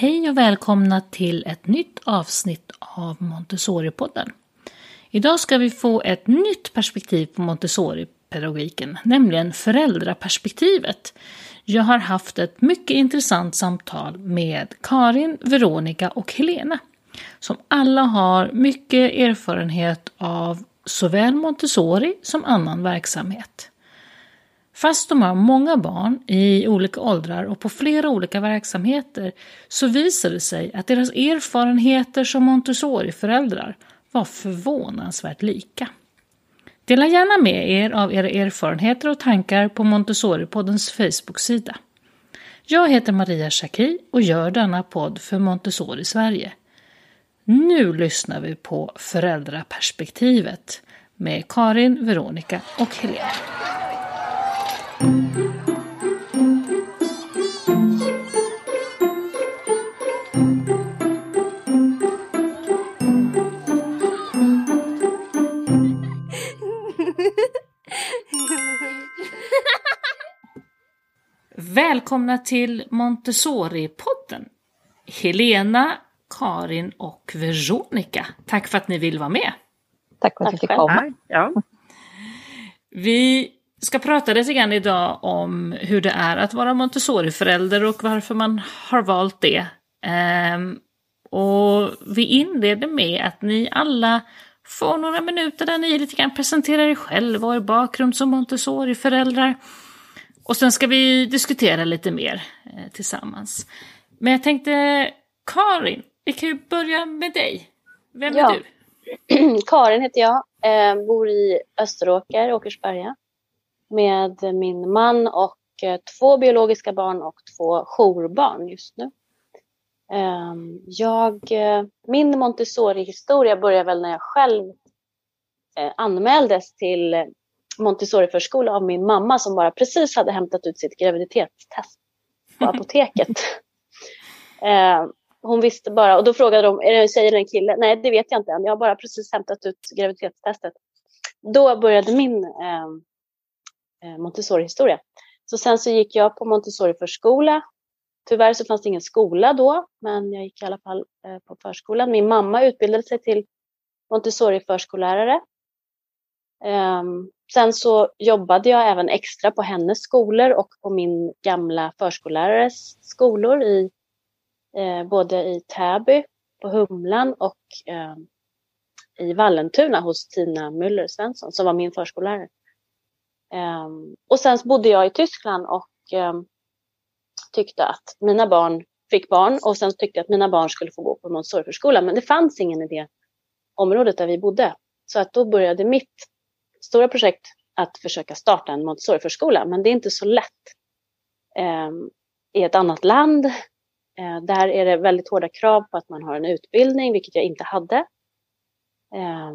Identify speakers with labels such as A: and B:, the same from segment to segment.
A: Hej och välkomna till ett nytt avsnitt av Montessori-podden. Idag ska vi få ett nytt perspektiv på Montessori-pedagogiken, nämligen föräldraperspektivet. Jag har haft ett mycket intressant samtal med Karin, Veronica och Helena, som alla har mycket erfarenhet av såväl Montessori som annan verksamhet. Fast de har många barn i olika åldrar och på flera olika verksamheter så visar det sig att deras erfarenheter som Montessori-föräldrar var förvånansvärt lika. Dela gärna med er av era erfarenheter och tankar på Montessori-poddens Facebook-sida. Jag heter Maria Schacki och gör denna podd för Montessori Sverige. Nu lyssnar vi på föräldraperspektivet med Karin, Veronica och Helena. Välkomna till Montessori-podden. Helena, Karin och Veronica. Tack för att ni vill vara med.
B: Tack för att vi fick komma.
C: Ja.
A: Vi ska prata lite grann idag om hur det är att vara Montessori-förälder och varför man har valt det. Ehm, och vi inleder med att ni alla får några minuter där ni lite grann presenterar er själva och er bakgrund som Montessori-föräldrar. Och sen ska vi diskutera lite mer eh, tillsammans. Men jag tänkte, Karin, vi kan ju börja med dig. Vem
B: Ja.
A: är du?
B: Karin heter jag, eh, bor i Österåker, Åkersberga. Med min man och eh, två biologiska barn och två jourbarn just nu. Eh, jag, eh, min Montessori-historia börjar väl när jag själv eh, anmäldes till Montessori-förskola av min mamma som bara precis hade hämtat ut sitt graviditetstest på apoteket. Eh, hon visste bara, och då frågade de, är det en tjej eller en kille? Nej, det vet jag inte än. Jag har bara precis hämtat ut graviditetstestet. Då började min eh, eh, Montessori-historia. Så sen så gick jag på Montessori-förskola. Tyvärr så fanns det ingen skola då, men jag gick i alla fall eh, på förskolan. Min mamma utbildade sig till Montessori-förskollärare. Ehm, sen så jobbade jag även extra på hennes skolor och på min gamla förskollärares skolor i eh, både i Täby på Humlan och eh, i Vallentuna hos Tina Müller Svensson som var min förskollärare. Eh, och sen så bodde jag i Tyskland och ehm, tyckte att mina barn fick barn och sen tyckte jag att mina barn skulle få gå på Montessoriförskola. Men det fanns ingen i det området där vi bodde. Så att då började mitt stora projekt att försöka starta en Montessoriförskola. Men det är inte så lätt Eh, i ett annat land. Eh, där är det väldigt hårda krav på att man har en utbildning, vilket jag inte hade. Eh,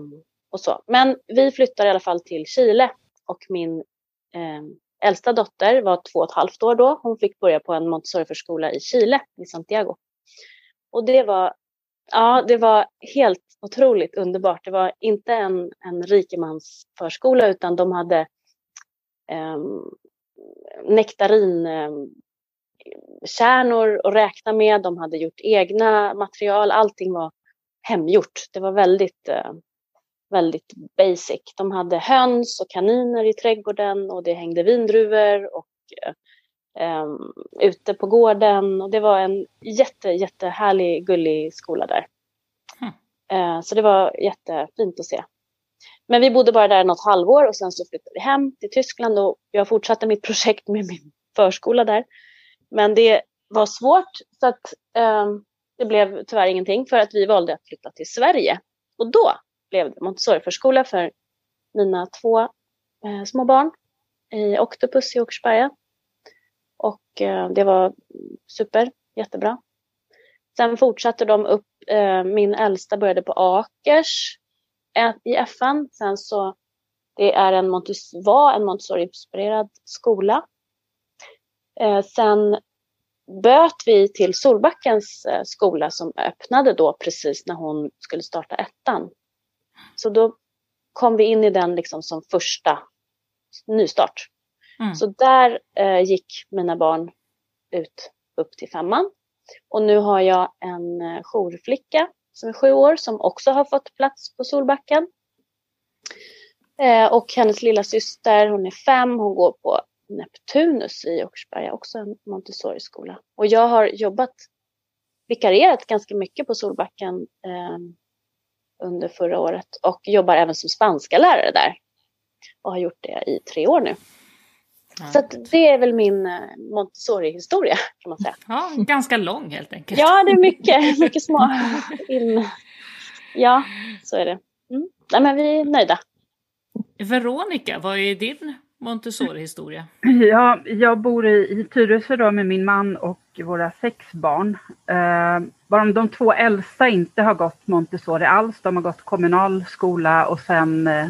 B: och så. Men vi flyttar i alla fall till Chile och min ehm, äldsta dotter var två och ett halvt år då. Hon fick börja på en Montessoriförskola i Chile, i Santiago. Och det var, ja, det var helt otroligt underbart. Det var inte en, en rikemansförskola utan de hade eh, nektarinkärnor ehm, eh, att räkna med. De hade gjort egna material. Allting var hemgjort. Det var väldigt, eh, väldigt basic. De hade höns och kaniner i trädgården och det hängde vindruvor och eh, em, ute på gården. Och det var en jätte, jättehärlig, gullig skola där. Eh, så det var jättefint att se. Men vi bodde bara där något halvår och sen så flyttade vi hem till Tyskland och jag fortsatte mitt projekt med min förskola där. Men det var svårt så att eh, det blev tyvärr ingenting för att vi valde att flytta till Sverige. Och då blev det Montessoriförskola för mina två eh, små barn i Octopus i Åkersberga. Och eh, det var super, jättebra. Sen fortsatte de upp, eh, min äldsta började på Akers i FN. Sen så, det är en Montes- var en Montessori-inspirerad skola. Eh, sen böt vi till Solbackens eh, skola som öppnade då precis när hon skulle starta ettan. Så då kom vi in i den liksom som första nystart.
A: Mm.
B: Så där eh, gick mina barn ut upp till femman. Och nu har jag en eh, jourflicka som är sju år som också har fått plats på Solbacken. Eh, och hennes lilla syster, hon är fem, hon går på Neptunus i Åkersberga, också en Montessori-skola. Och jag har jobbat, vikarierat ganska mycket på Solbacken eh, under förra året och jobbar även som spanska lärare där. Och har gjort det i tre år nu. Ja. Så det är väl min eh, Montessori-historia kan man säga.
A: Ja, ganska lång helt enkelt.
B: Ja, det är mycket, mycket små in. Ja, så är det. Mm. Nej, men vi är nöjda.
A: Veronica, vad är din Montessori-historia?
C: Ja, jag bor i, i Tyresö då med min man och våra sex barn. Eh, bara de två äldsta inte har gått Montessori alls. De har gått kommunal skola och sen eh,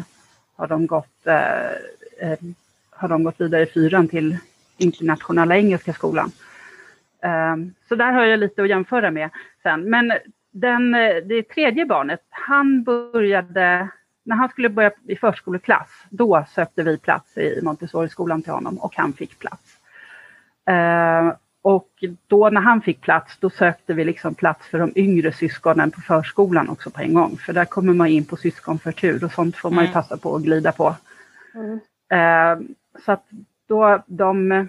C: har de gått eh, eh har de gått vidare i fyran till internationella engelska skolan. Ehm, så där har jag lite att jämföra med sen. Men den, det tredje barnet, han började, när han skulle börja i förskoleklass, då sökte vi plats i Montessori-skolan till honom och han fick plats. Ehm, och då när han fick plats, då sökte vi liksom plats för de yngre syskonen på förskolan också på en gång. För där kommer man in på syskonförtur och sånt får man ju mm. passa på att glida på. Mm. Så att då de,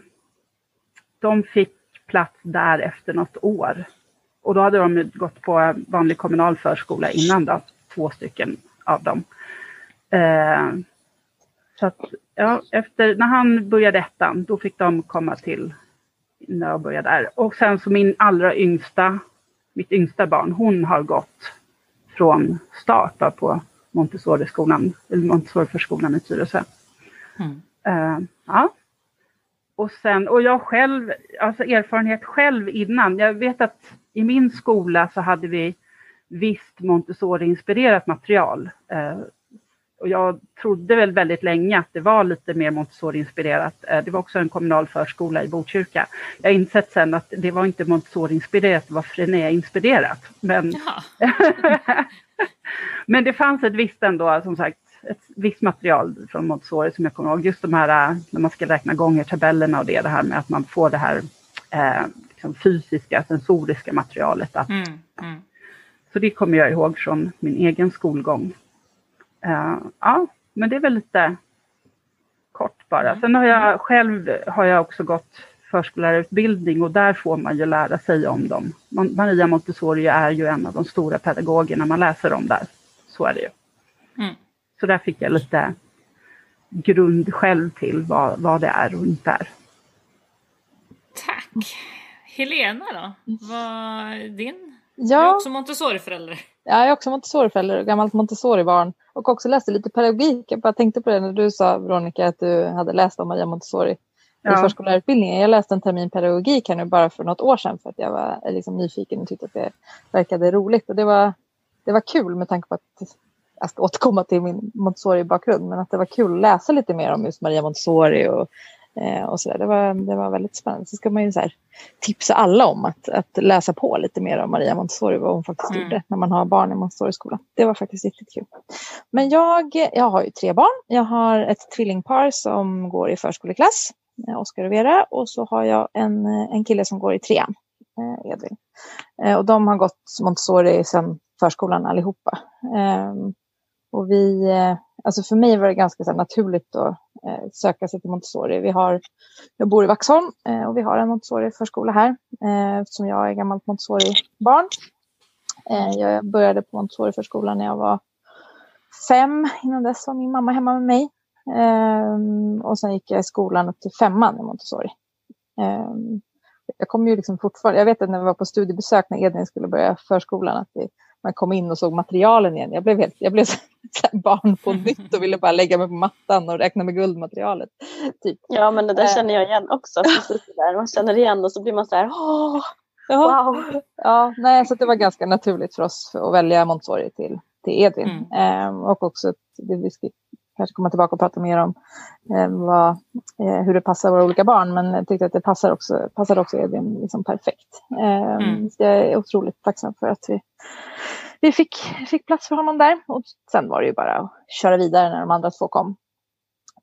C: de fick plats där efter något år. Och då hade de gått på vanlig kommunal förskola innan då, två stycken av dem. Eh, så att, ja, efter, när han började ettan, då fick de komma till när jag började där. Och sen så min allra yngsta, mitt yngsta barn, hon har gått från start på Montessori-skolan, eller Montessori-förskolan i Tyresö. Mm. Uh, ja. Och sen, och jag själv, alltså erfarenhet själv innan. Jag vet att i min skola så hade vi visst Montessori-inspirerat material. Uh, och jag trodde väl väldigt länge att det var lite mer Montessori-inspirerat. Uh, det var också en kommunal förskola i Botkyrka. Jag har insett sen att det var inte Montessori-inspirerat, det var Frené-inspirerat. Men, Men det fanns ett visst ändå, som sagt, ett visst material från Montessori som jag kommer ihåg. Just de här äh, när man ska räkna gånger tabellerna och det, det här med att man får det här eh, liksom fysiska, sensoriska materialet. Att, mm, mm. Så det kommer jag ihåg från min egen skolgång. Uh, ja, men det är väl lite kort bara. Mm. Sen har jag själv har jag också gått förskollärarutbildning och där får man ju lära sig om dem. Maria Montessori är ju en av de stora pedagogerna, man läser om där. Så är det ju. Mm. Så där fick jag lite grund själv till vad, vad det är och inte är.
A: Tack! Helena då? Vad din? Ja. Du är också Montessori-förälder.
D: Ja, jag är också Montessori-förälder och gammalt Montessori-barn. Och också läste lite pedagogik. Jag bara tänkte på det när du sa Veronica att du hade läst om Maria Montessori ja. i förskollärarutbildningen. Jag läste en termin pedagogik här nu bara för något år sedan för att jag var liksom nyfiken och tyckte att det verkade roligt. Och det var, det var kul med tanke på att jag ska återkomma till min Montessori-bakgrund, men att det var kul att läsa lite mer om just Maria Montessori och, eh, och så där. Det var, det var väldigt spännande. Så ska man ju så här, tipsa alla om att, att läsa på lite mer om Maria Montessori, vad hon faktiskt mm. gjorde när man har barn i Montessori-skolan. Det var faktiskt riktigt kul. Men jag, jag har ju tre barn. Jag har ett tvillingpar som går i förskoleklass, eh, Oskar och Vera, och så har jag en, en kille som går i trean, eh, Edvin. Och de har gått Montessori sedan förskolan allihopa. Och vi, eh, alltså för mig var det ganska så naturligt att eh, söka sig till Montessori. Vi har, jag bor i Vaxholm eh, och vi har en Montessori-förskola här eftersom jag är gammalt Montessori-barn. Jag började på Montessori-förskolan när jag var fem. Innan dess var min mamma hemma med mig. Ehm, och sen gick jag i skolan upp till femman i Montessori. Ehm, jag kommer ju liksom fortfarande, jag vet att när vi var på studiebesök när Edvin skulle börja förskolan, att vi man kom in och såg materialen igen. Jag blev, helt, jag blev så, barn på nytt och ville bara lägga mig på mattan och räkna med guldmaterialet. Typ.
B: Ja, men det där känner jag igen också. där. Man känner igen och så blir man så här, åh, wow.
D: Ja, nej, så det var ganska naturligt för oss att välja Montessori till, till Edvin. Mm. Ehm, och också, det, vi kanske komma tillbaka och prata mer om eh, vad, eh, hur det passar våra olika barn. Men jag tyckte att det passar också, passar också Edvin liksom perfekt. Eh, mm. Jag är otroligt tacksam för att vi vi fick, fick plats för honom där. Och sen var det ju bara att köra vidare när de andra två kom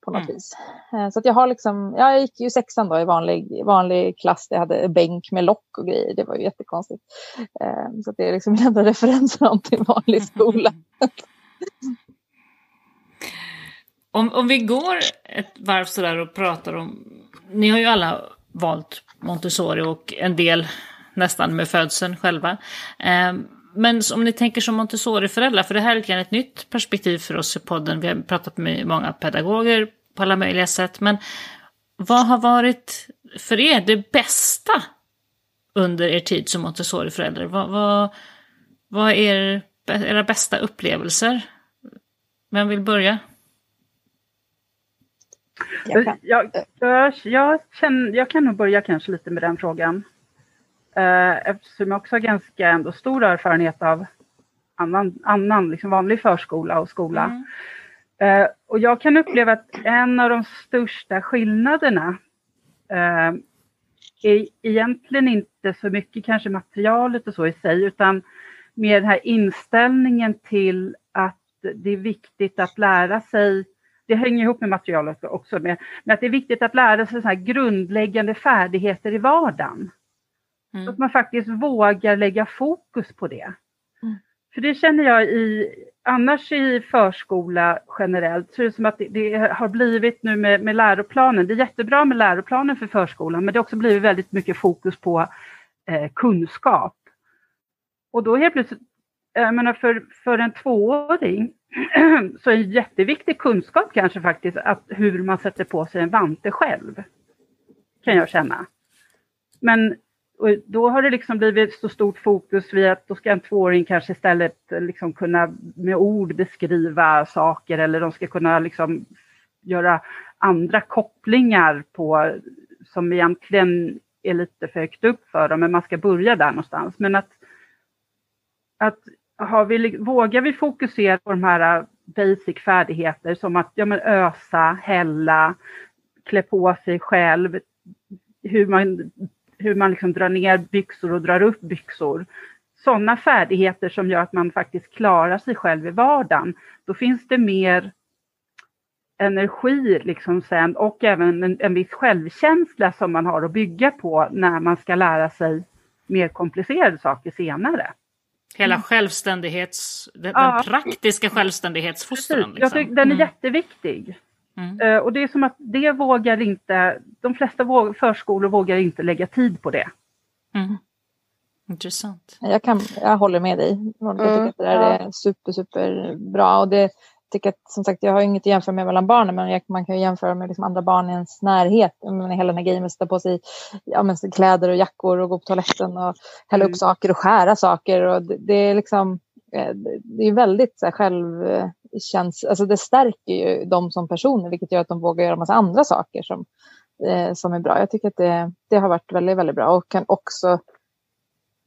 D: på något mm. vis. Eh, så att jag har liksom, ja, jag gick ju sexan då i vanlig, vanlig klass. Jag hade bänk med lock och grejer. Det var ju jättekonstigt. Eh, så det är liksom min enda referens till vanlig skola.
A: Om, om vi går ett varv sådär och pratar om, ni har ju alla valt Montessori och en del nästan med födseln själva. Ehm, men om ni tänker som Montessori-föräldrar, för det här är lite ett nytt perspektiv för oss i podden. Vi har pratat med många pedagoger på alla möjliga sätt. Men vad har varit för er det bästa under er tid som Montessori-förälder? Vad, vad, vad är era bästa upplevelser? Vem vill börja?
C: Jag kan. Jag, jag, jag, känner, jag kan nog börja kanske lite med den frågan. Eh, eftersom jag också har ganska ändå stor erfarenhet av annan, annan liksom vanlig förskola och skola. Mm. Uh, och jag kan uppleva att en av de största skillnaderna uh, är egentligen inte så mycket kanske materialet och så i sig, utan mer den här inställningen till att det är viktigt att lära sig det hänger ihop med materialet också, med, men att det är viktigt att lära sig så här grundläggande färdigheter i vardagen. Mm. Att man faktiskt vågar lägga fokus på det. Mm. För det känner jag i, annars i förskola generellt, så är det som att det, det har blivit nu med, med läroplanen, det är jättebra med läroplanen för förskolan, men det har också blivit väldigt mycket fokus på eh, kunskap. Och då helt plötsligt, jag menar för, för en tvååring så en jätteviktig kunskap kanske faktiskt att hur man sätter på sig en vante själv. Kan jag känna. Men och då har det liksom blivit så stort fokus vid att då ska en tvååring kanske istället liksom kunna med ord beskriva saker eller de ska kunna liksom göra andra kopplingar på som egentligen är lite för högt upp för dem, men man ska börja där någonstans. Men att, att har vi, vågar vi fokusera på de här äh, basic färdigheter som att ja, men ösa, hälla, klä på sig själv, hur man hur man liksom drar ner byxor och drar upp byxor. Sådana färdigheter som gör att man faktiskt klarar sig själv i vardagen. Då finns det mer energi liksom sen och även en, en viss självkänsla som man har att bygga på när man ska lära sig mer komplicerade saker senare.
A: Hela självständighets, den, ja. den praktiska självständighetsfostran.
C: Liksom. Jag tycker, den är mm. jätteviktig. Mm. Uh, och det är som att det vågar inte, de flesta våg, förskolor vågar inte lägga tid på det.
A: Mm. Intressant.
D: Jag, kan, jag håller med dig. Jag tycker mm. att det där är super, super bra. Och det, tycker att, som sagt, jag har inget att jämföra med mellan barnen, men jag, man kan jämföra med liksom andra barn i ens närhet. Men hela den här grejen med att sätta på sig ja, men, kläder och jackor och gå på toaletten och hälla mm. upp saker och skära saker. Och det, det är liksom, eh, det är väldigt så här, självkäns... Alltså det stärker ju dem som personer, vilket gör att de vågar göra massa andra saker som, eh, som är bra. Jag tycker att det, det har varit väldigt, väldigt bra och kan också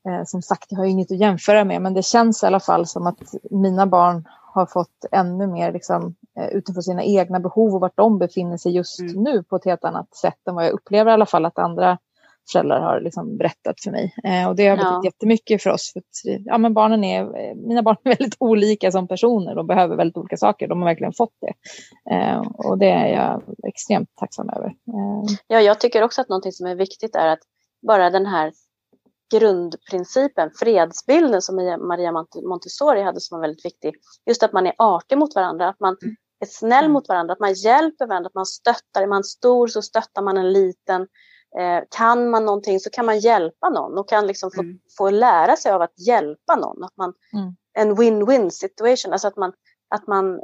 D: eh, som sagt, jag har inget att jämföra med, men det känns i alla fall som att mina barn har fått ännu mer liksom, eh, utifrån sina egna behov och vart de befinner sig just mm. nu på ett helt annat sätt än vad jag upplever i alla fall att andra föräldrar har liksom berättat för mig. Eh, och det har betytt ja. jättemycket för oss. För att, ja, men barnen är, eh, mina barn är väldigt olika som personer. De behöver väldigt olika saker. De har verkligen fått det. Eh, och det är jag extremt tacksam över. Eh.
B: Ja, jag tycker också att någonting som är viktigt är att bara den här grundprincipen, fredsbilden som Maria Montessori hade som var väldigt viktig. Just att man är artig mot varandra, att man är snäll mm. mot varandra, att man hjälper varandra, att man stöttar. Är man stor så stöttar man en liten. Eh, kan man någonting så kan man hjälpa någon och kan liksom få, mm. få lära sig av att hjälpa någon. Att man, mm. En win-win situation, alltså att man, att man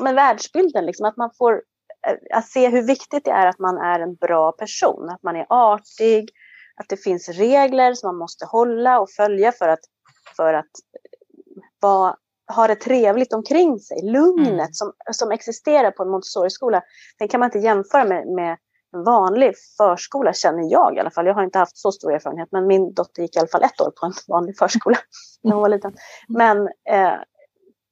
B: men världsbilden, liksom, att man får eh, att se hur viktigt det är att man är en bra person, att man är artig, att det finns regler som man måste hålla och följa för att, för att eh, vara, ha det trevligt omkring sig. Lugnet mm. som, som existerar på en Montessori-skola, den kan man inte jämföra med, med en vanlig förskola känner jag i alla fall. Jag har inte haft så stor erfarenhet men min dotter gick i alla fall ett år på en vanlig förskola när hon var liten. Men eh,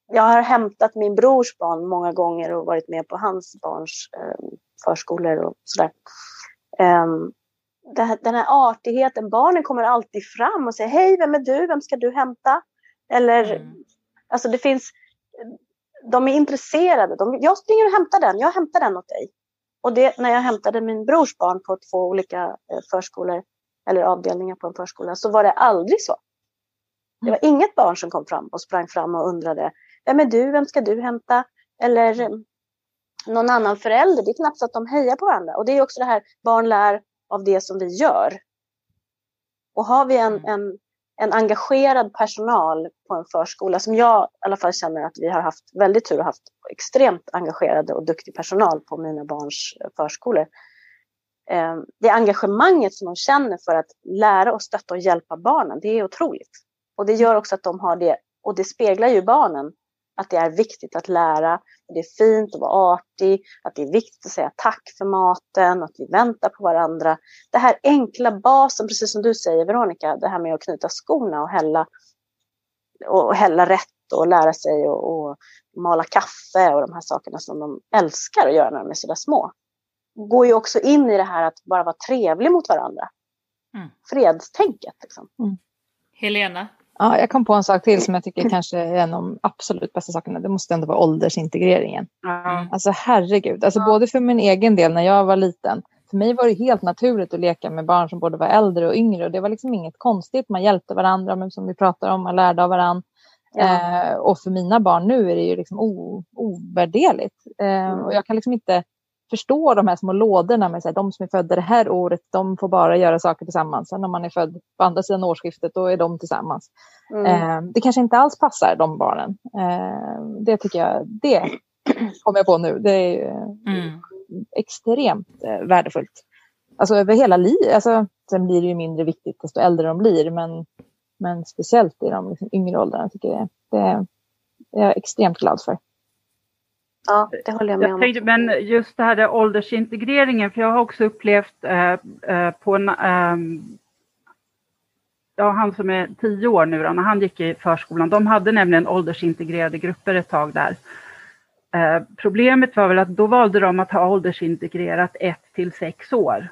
B: jag har hämtat min brors barn många gånger och varit med på hans barns eh, förskolor och sådär. Um, den här artigheten, barnen kommer alltid fram och säger hej, vem är du, vem ska du hämta? Eller, mm. alltså det finns, de är intresserade. De, jag springer och hämtar den, jag hämtar den åt dig. Och det, när jag hämtade min brors barn på två olika eh, förskolor eller avdelningar på en förskola så var det aldrig så. Det var inget barn som kom fram och sprang fram och undrade Vem är du? Vem ska du hämta? Eller eh, någon annan förälder. Det är knappt så att de hejar på varandra. Och det är också det här, barn lär av det som vi gör. Och har vi en, mm. en, en engagerad personal på en förskola, som jag i alla fall känner att vi har haft väldigt tur och haft extremt engagerade och duktig personal på mina barns förskolor. Eh, det engagemanget som de känner för att lära och stötta och hjälpa barnen, det är otroligt. Och det gör också att de har det, och det speglar ju barnen, att det är viktigt att lära, att det är fint att vara artig, att det är viktigt att säga tack för maten, att vi väntar på varandra. Det här enkla basen, precis som du säger Veronica, det här med att knyta skorna och hälla, och hälla rätt och lära sig och, och mala kaffe och de här sakerna som de älskar att göra när de är sådär små. Går ju också in i det här att bara vara trevlig mot varandra. Mm. Fredstänket. Liksom. Mm.
A: Helena?
D: Ja, jag kom på en sak till som jag tycker kanske är en av de absolut bästa sakerna. Det måste ändå vara åldersintegreringen. Mm. Alltså herregud, alltså ja. både för min egen del när jag var liten. För mig var det helt naturligt att leka med barn som både var äldre och yngre. Och det var liksom inget konstigt. Man hjälpte varandra, men som vi pratar om, man lärde av varandra. Ja. Eh, och för mina barn nu är det ju liksom ovärderligt. Eh, mm. Och jag kan liksom inte förstå de här små lådorna med här, de som är födda det här året, de får bara göra saker tillsammans. Sen när man är född på andra sidan årsskiftet, då är de tillsammans. Mm. Eh, det kanske inte alls passar de barnen. Eh, det tycker jag, det kommer jag på nu. Det är mm. extremt eh, värdefullt. Alltså över hela livet. Alltså, sen blir det ju mindre viktigt desto äldre de blir, men, men speciellt i de liksom, yngre åldrarna tycker jag det, det är jag extremt glad för.
B: Ja, det håller jag med jag
C: tänkte, om. Men just det här där åldersintegreringen, för jag har också upplevt eh, eh, på en, eh, ja, han som är tio år nu då, när han gick i förskolan, de hade nämligen åldersintegrerade grupper ett tag där. Eh, problemet var väl att då valde de att ha åldersintegrerat ett till sex år.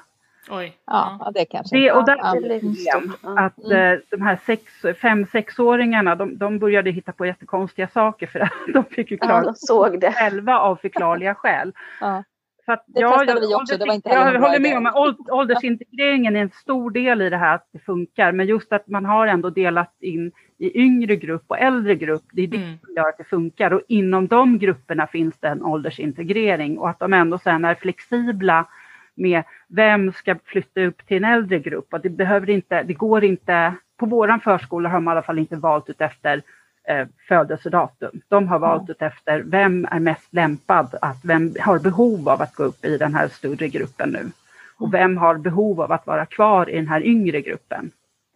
A: Oj.
D: Ja, det kanske.
C: Det, och där är det problem att mm. de här sex, fem, sexåringarna, de, de började hitta på jättekonstiga saker för att de fick ju klara ja,
B: såg det
C: själva av förklarliga skäl.
D: Ja. För att, det ja, testade vi också, det var inte
C: Jag håller med om att åldersintegreringen är en stor del i det här att det funkar, men just att man har ändå delat in i yngre grupp och äldre grupp, det är det mm. som gör att det funkar. Och inom de grupperna finns det en åldersintegrering och att de ändå sen är flexibla med vem ska flytta upp till en äldre grupp. Och det, behöver inte, det går inte, på våran förskola har man i alla fall inte valt ut efter eh, födelsedatum. De har valt ut efter vem är mest lämpad, att vem har behov av att gå upp i den här större gruppen nu. Och vem har behov av att vara kvar i den här yngre gruppen.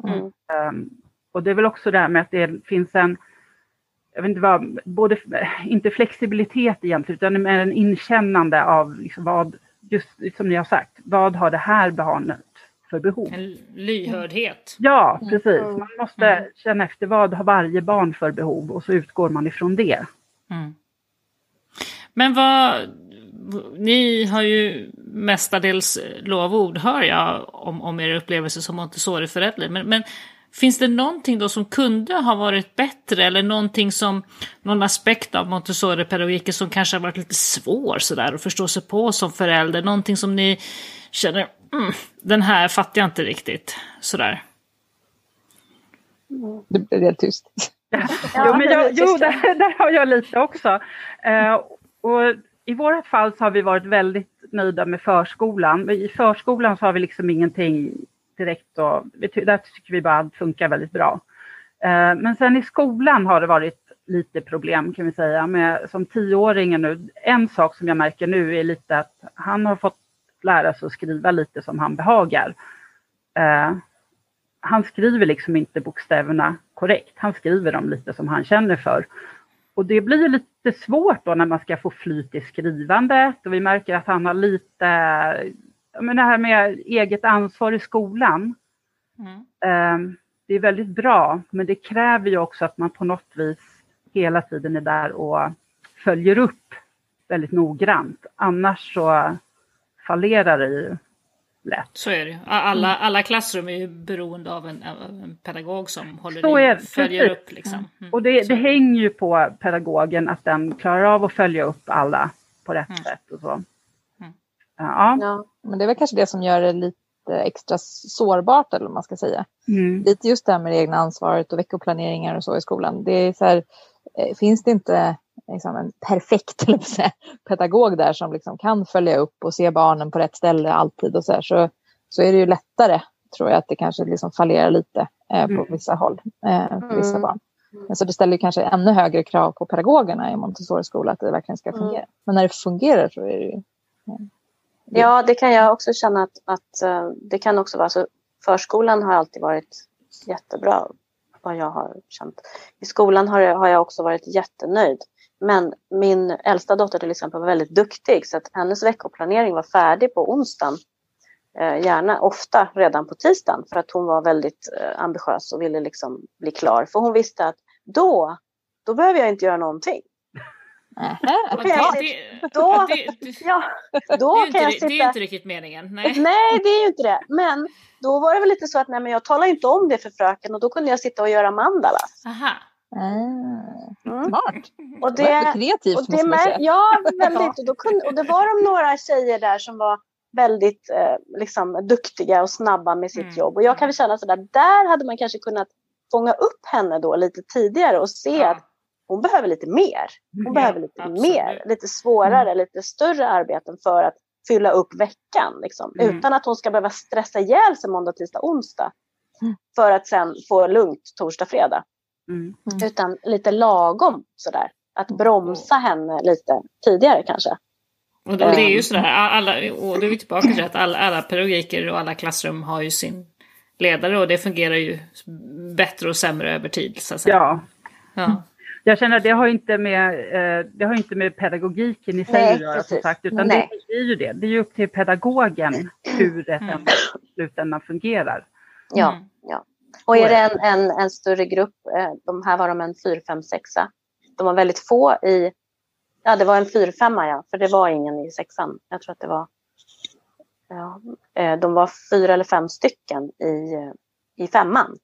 C: Mm. Um, och det är väl också det här med att det finns en, jag vet inte vad, både, inte flexibilitet egentligen, utan med en inkännande av liksom vad just som ni har sagt, vad har det här barnet för behov?
A: En lyhördhet.
C: Ja, precis. Man måste mm. känna efter vad har varje barn för behov och så utgår man ifrån det. Mm.
A: Men vad, ni har ju mestadels lovord, hör jag, om, om er upplevelse som Montessori-förälder. Men, men Finns det någonting då som kunde ha varit bättre eller någonting som, någon aspekt av Montessori-pedagogiken som kanske har varit lite svår sådär att förstå sig på som förälder? Någonting som ni känner, mm, den här fattar jag inte riktigt sådär.
D: Det blev helt tyst.
C: jo, men jag, jo där, där, har jag lite också. Uh, och I vårt fall så har vi varit väldigt nöjda med förskolan. I förskolan så har vi liksom ingenting direkt och där tycker vi bara att allt funkar väldigt bra. Eh, men sen i skolan har det varit lite problem kan vi säga med som tioåringen nu. En sak som jag märker nu är lite att han har fått lära sig att skriva lite som han behagar. Eh, han skriver liksom inte bokstäverna korrekt. Han skriver dem lite som han känner för. Och det blir lite svårt då när man ska få flyt i skrivandet och vi märker att han har lite men det här med eget ansvar i skolan. Mm. Ehm, det är väldigt bra, men det kräver ju också att man på något vis hela tiden är där och följer upp väldigt noggrant. Annars så fallerar det ju lätt.
A: Så är det alla, alla klassrum är ju beroende av en, en pedagog som håller
C: Så är,
A: följer
C: precis.
A: upp. Liksom. Mm.
C: Och det, det hänger ju på pedagogen att den klarar av att följa upp alla på rätt
A: Mm.
C: sätt och så. Ja.
B: Ja.
D: Men det är väl kanske det som gör det lite extra sårbart eller vad man ska säga.
C: Mm.
D: Lite just det här med det egna ansvaret och veckoplaneringar och så i skolan. Det är så här, eh, finns det inte liksom, en perfekt säga, pedagog där som liksom kan följa upp och se barnen på rätt ställe alltid och så här, så, så är det ju lättare tror jag att det kanske liksom fallerar lite eh, på
C: Mm.
D: vissa håll, eh, på vissa
B: Mm.
D: barn. Men så det ställer ju kanske ännu högre krav på pedagogerna i Montessori-skola att det verkligen ska
B: Mm.
D: fungera. Men när det fungerar så är det ju
B: Ja, det kan jag också känna att, att eh, det kan också vara så. Förskolan har alltid varit jättebra, vad jag har känt. I skolan har jag, har jag också varit jättenöjd. Men min äldsta dotter till exempel var väldigt duktig så att hennes veckoplanering var färdig på onsdagen. Eh, gärna ofta redan på tisdagen för att hon var väldigt eh, ambitiös och ville liksom bli klar. För hon visste att då, då behöver jag inte göra någonting.
A: Det, det,
B: då-
A: det, inte,
B: kan jag
A: det är
B: sitta...
A: inte riktigt meningen. Nej.
B: Nej, det är ju inte det. Men då var det väl lite så att nej, men jag talade inte om det för fröken och då kunde jag sitta och göra mandalas.
A: Aha.
D: Ah,
B: Mm.
D: smart.
B: Och
D: Det
B: det,
D: kreativt
B: och det,
D: måste man säga.
B: ja, väldigt. Och, då kunde, och det var de några tjejer där som var väldigt eh, liksom, duktiga och snabba med sitt
A: Mm.
B: jobb. Och jag kan väl känna sådär, där hade man kanske kunnat fånga upp henne då lite tidigare och se
A: Ja.
B: att hon behöver lite mer. Hon
A: Ja,
B: behöver lite
A: absolut.
B: mer, lite svårare, lite större arbeten för att fylla upp veckan. Liksom.
A: Mm.
B: Utan att hon ska behöva stressa ihjäl sig måndag, tisdag, onsdag.
D: Mm.
B: För att sen få lugnt torsdag, fredag.
C: Mm.
B: Utan lite lagom sådär. Att bromsa henne lite tidigare kanske.
A: Och det, är ju sådär, alla, och då är vi tillbaka till att alla, alla pedagogiker och alla klassrum har ju sin ledare och det fungerar ju bättre och sämre över tid. Så att säga.
C: ja.
A: Ja.
C: Jag känner att det har inte med, eh, det har inte med pedagogiken i sig
B: Nej,
C: att göra som sagt. Utan
B: Nej.
C: det är ju det. Det är ju upp till pedagogen hur det
A: Mm.
C: slutändan fungerar.
B: Ja,
A: Mm.
B: ja. Och är det en, en, en större grupp, eh, de här var de en 4, 5, 6. De var väldigt få i, ja det var en 4, 5 ja, för det var ingen i sexan. Jag tror att det var, ja, eh, de var fyra eller fem stycken i, i femman.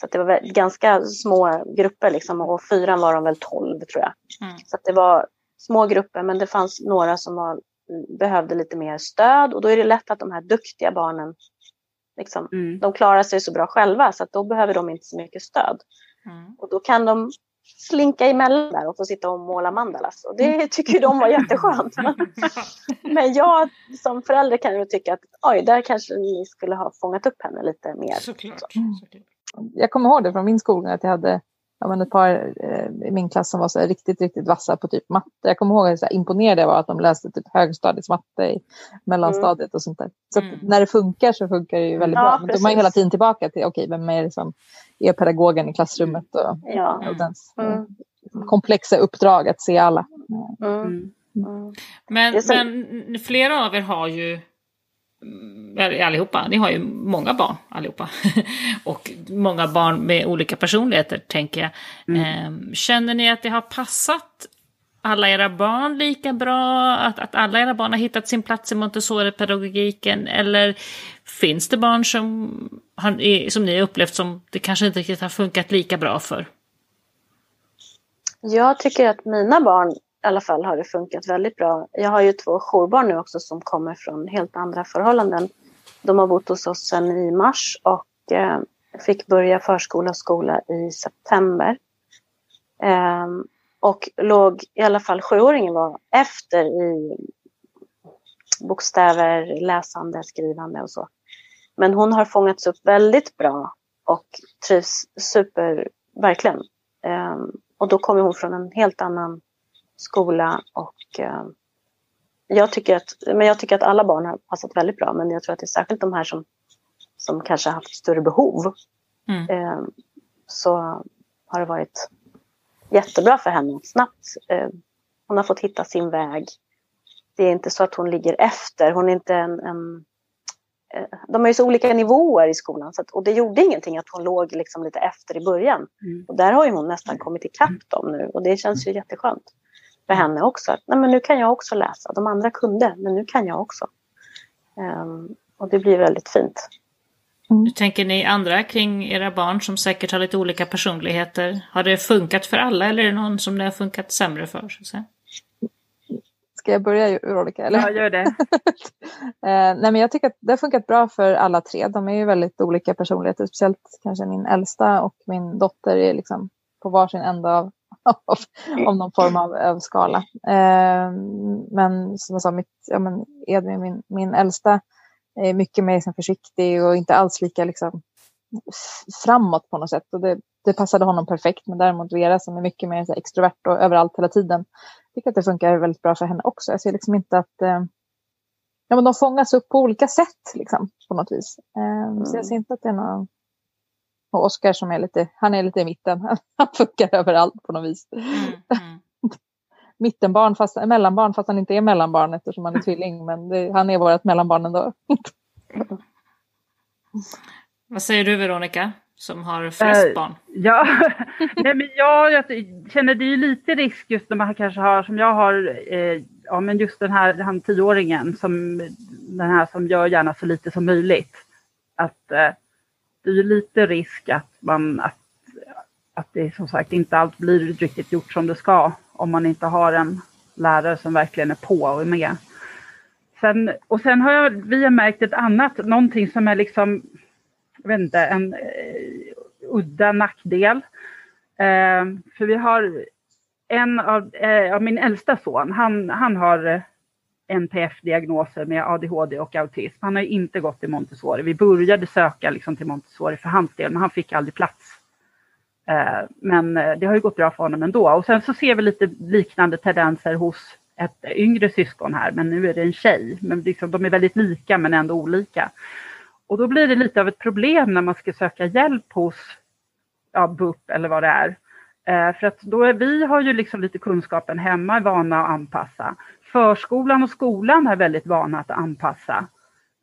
B: Så det var ganska små grupper liksom och fyran var de väl 12 tror jag.
A: Mm.
B: Så det var små grupper men det fanns några som var, behövde lite mer stöd och då är det lätt att de här duktiga barnen liksom,
C: Mm.
B: de klarar sig så bra själva så att då behöver de inte så mycket stöd.
A: Mm.
B: Och då kan de slinka emellan där och få sitta och måla mandalas. Och det tycker ju de var jätteskönt. Men jag som förälder kan ju tycka att oj, där kanske ni skulle ha fångat upp henne lite mer.
A: Såklart. såklart.
D: Jag kommer ihåg det från min skolgång att jag hade ja, men ett par eh, i min klass som var så här, riktigt, riktigt vassa på typ matte. Jag kommer ihåg att imponerade jag var att de läste typ högstadiets matte i mellanstadiet och sånt där. Så att
A: Mm.
D: när det funkar så funkar det ju väldigt
B: Ja,
D: bra. Men då är man ju
B: precis.
D: hela tiden tillbaka till okej, vem är, det som är pedagogen i klassrummet och,
B: Ja.
D: och dens eh,
B: Mm.
D: komplexa uppdrag att se alla.
B: Mm.
C: Mm.
B: Mm.
A: Men, men flera av er har ju, mm, allihopa, ni har ju många barn allihopa. och många barn med olika personligheter tänker jag.
C: Mm.
A: Ehm, Känner ni att det har passat alla era barn lika bra? Att, att alla era barn har hittat sin plats i Montessori-pedagogiken? Eller finns det barn som, har, som ni har upplevt som det kanske inte riktigt har funkat lika bra för?
B: Jag tycker att mina barn i alla fall har det funkat väldigt bra. Jag har ju två jourbarn nu också som kommer från helt andra förhållanden. De har bott hos oss sedan i mars och eh, fick börja förskola och skola i september. Eh, och låg, i alla fall sjuåringen var efter i bokstäver, läsande, skrivande och så. Men hon har fångats upp väldigt bra och trivs super, verkligen. Eh, och då kommer hon från en helt annan skola och eh, jag, tycker att, men jag tycker att alla barn har passat väldigt bra men jag tror att det är särskilt de här som, som kanske har haft större behov.
A: Mm.
B: Eh, så har det varit jättebra för henne att snabbt. Eh, hon har fått hitta sin väg. Det är inte så att hon ligger efter. Hon är inte en, en de är ju så olika nivåer i skolan så att, och det gjorde ingenting att hon låg liksom lite efter i början.
C: Mm.
B: Och där har ju hon nästan kommit ikapp dem nu och det känns ju jätteskönt för henne också. Att, nej, men nu kan jag också läsa. De andra kunde, men nu kan jag också. Ehm, och det blir väldigt fint.
A: Mm. Hur tänker ni andra kring era barn som säkert har lite olika personligheter? Har det funkat för alla eller är det någon som det har funkat sämre för? Så att säga?
D: Ska jag börja Veronica? Eller?
C: Ja, gör det.
D: eh, nej, men jag tycker att det har funkat bra för alla tre. De är ju väldigt olika personligheter. Speciellt kanske min äldsta och min dotter är liksom på varsin ända av, av, av någon form av, av skala. Eh, men som jag sa, mitt, ja, men Edvin, min, min äldsta, är mycket mer liksom, försiktig och inte alls lika liksom, framåt på något sätt. Och det, det passade honom perfekt. Men däremot Vera som är mycket mer så extrovert och överallt hela tiden tycker att det funkar väldigt bra för henne också. Jag ser liksom inte att eh, ja, men de fångas upp på olika sätt liksom, på något vis. Eh, mm. Så jag ser inte att det är någon... Och Oskar som är lite, han är lite i mitten. Han funkar överallt på något vis. Mm. Mm. Mittenbarn, fast, mellanbarn fast han inte är mellanbarn eftersom han är tvilling. Men det, han är vårt mellanbarn ändå.
A: Vad säger du Veronica? som har flest uh, barn?
C: Ja, Nej, men jag, jag känner det är lite risk just när man kanske har, som jag har, eh, ja men just den här han tioåringen, som, den här som gör gärna så lite som möjligt. Att eh, det är lite risk att man, att, att det som sagt inte allt blir riktigt gjort som det ska om man inte har en lärare som verkligen är på och är med. Sen, och sen har jag, vi har märkt ett annat, någonting som är liksom jag vet inte, en uh, udda nackdel. Uh, för vi har en av, uh, av min äldsta son, han, han har NPF-diagnoser med ADHD och autism. Han har inte gått till Montessori. Vi började söka liksom till Montessori för hans del, men han fick aldrig plats. Eh, men eh, det har ju gått bra för honom ändå. Och sen så ser vi lite liknande tendenser hos ett yngre syskon här, men nu är det en tjej. Men liksom, de är väldigt lika men ändå olika. Och då blir det lite av ett problem när man ska söka hjälp hos ja, BUP eller vad det är. Eh, för att då är, vi har ju liksom lite kunskapen hemma, vana att anpassa. Förskolan och skolan är väldigt vana att anpassa.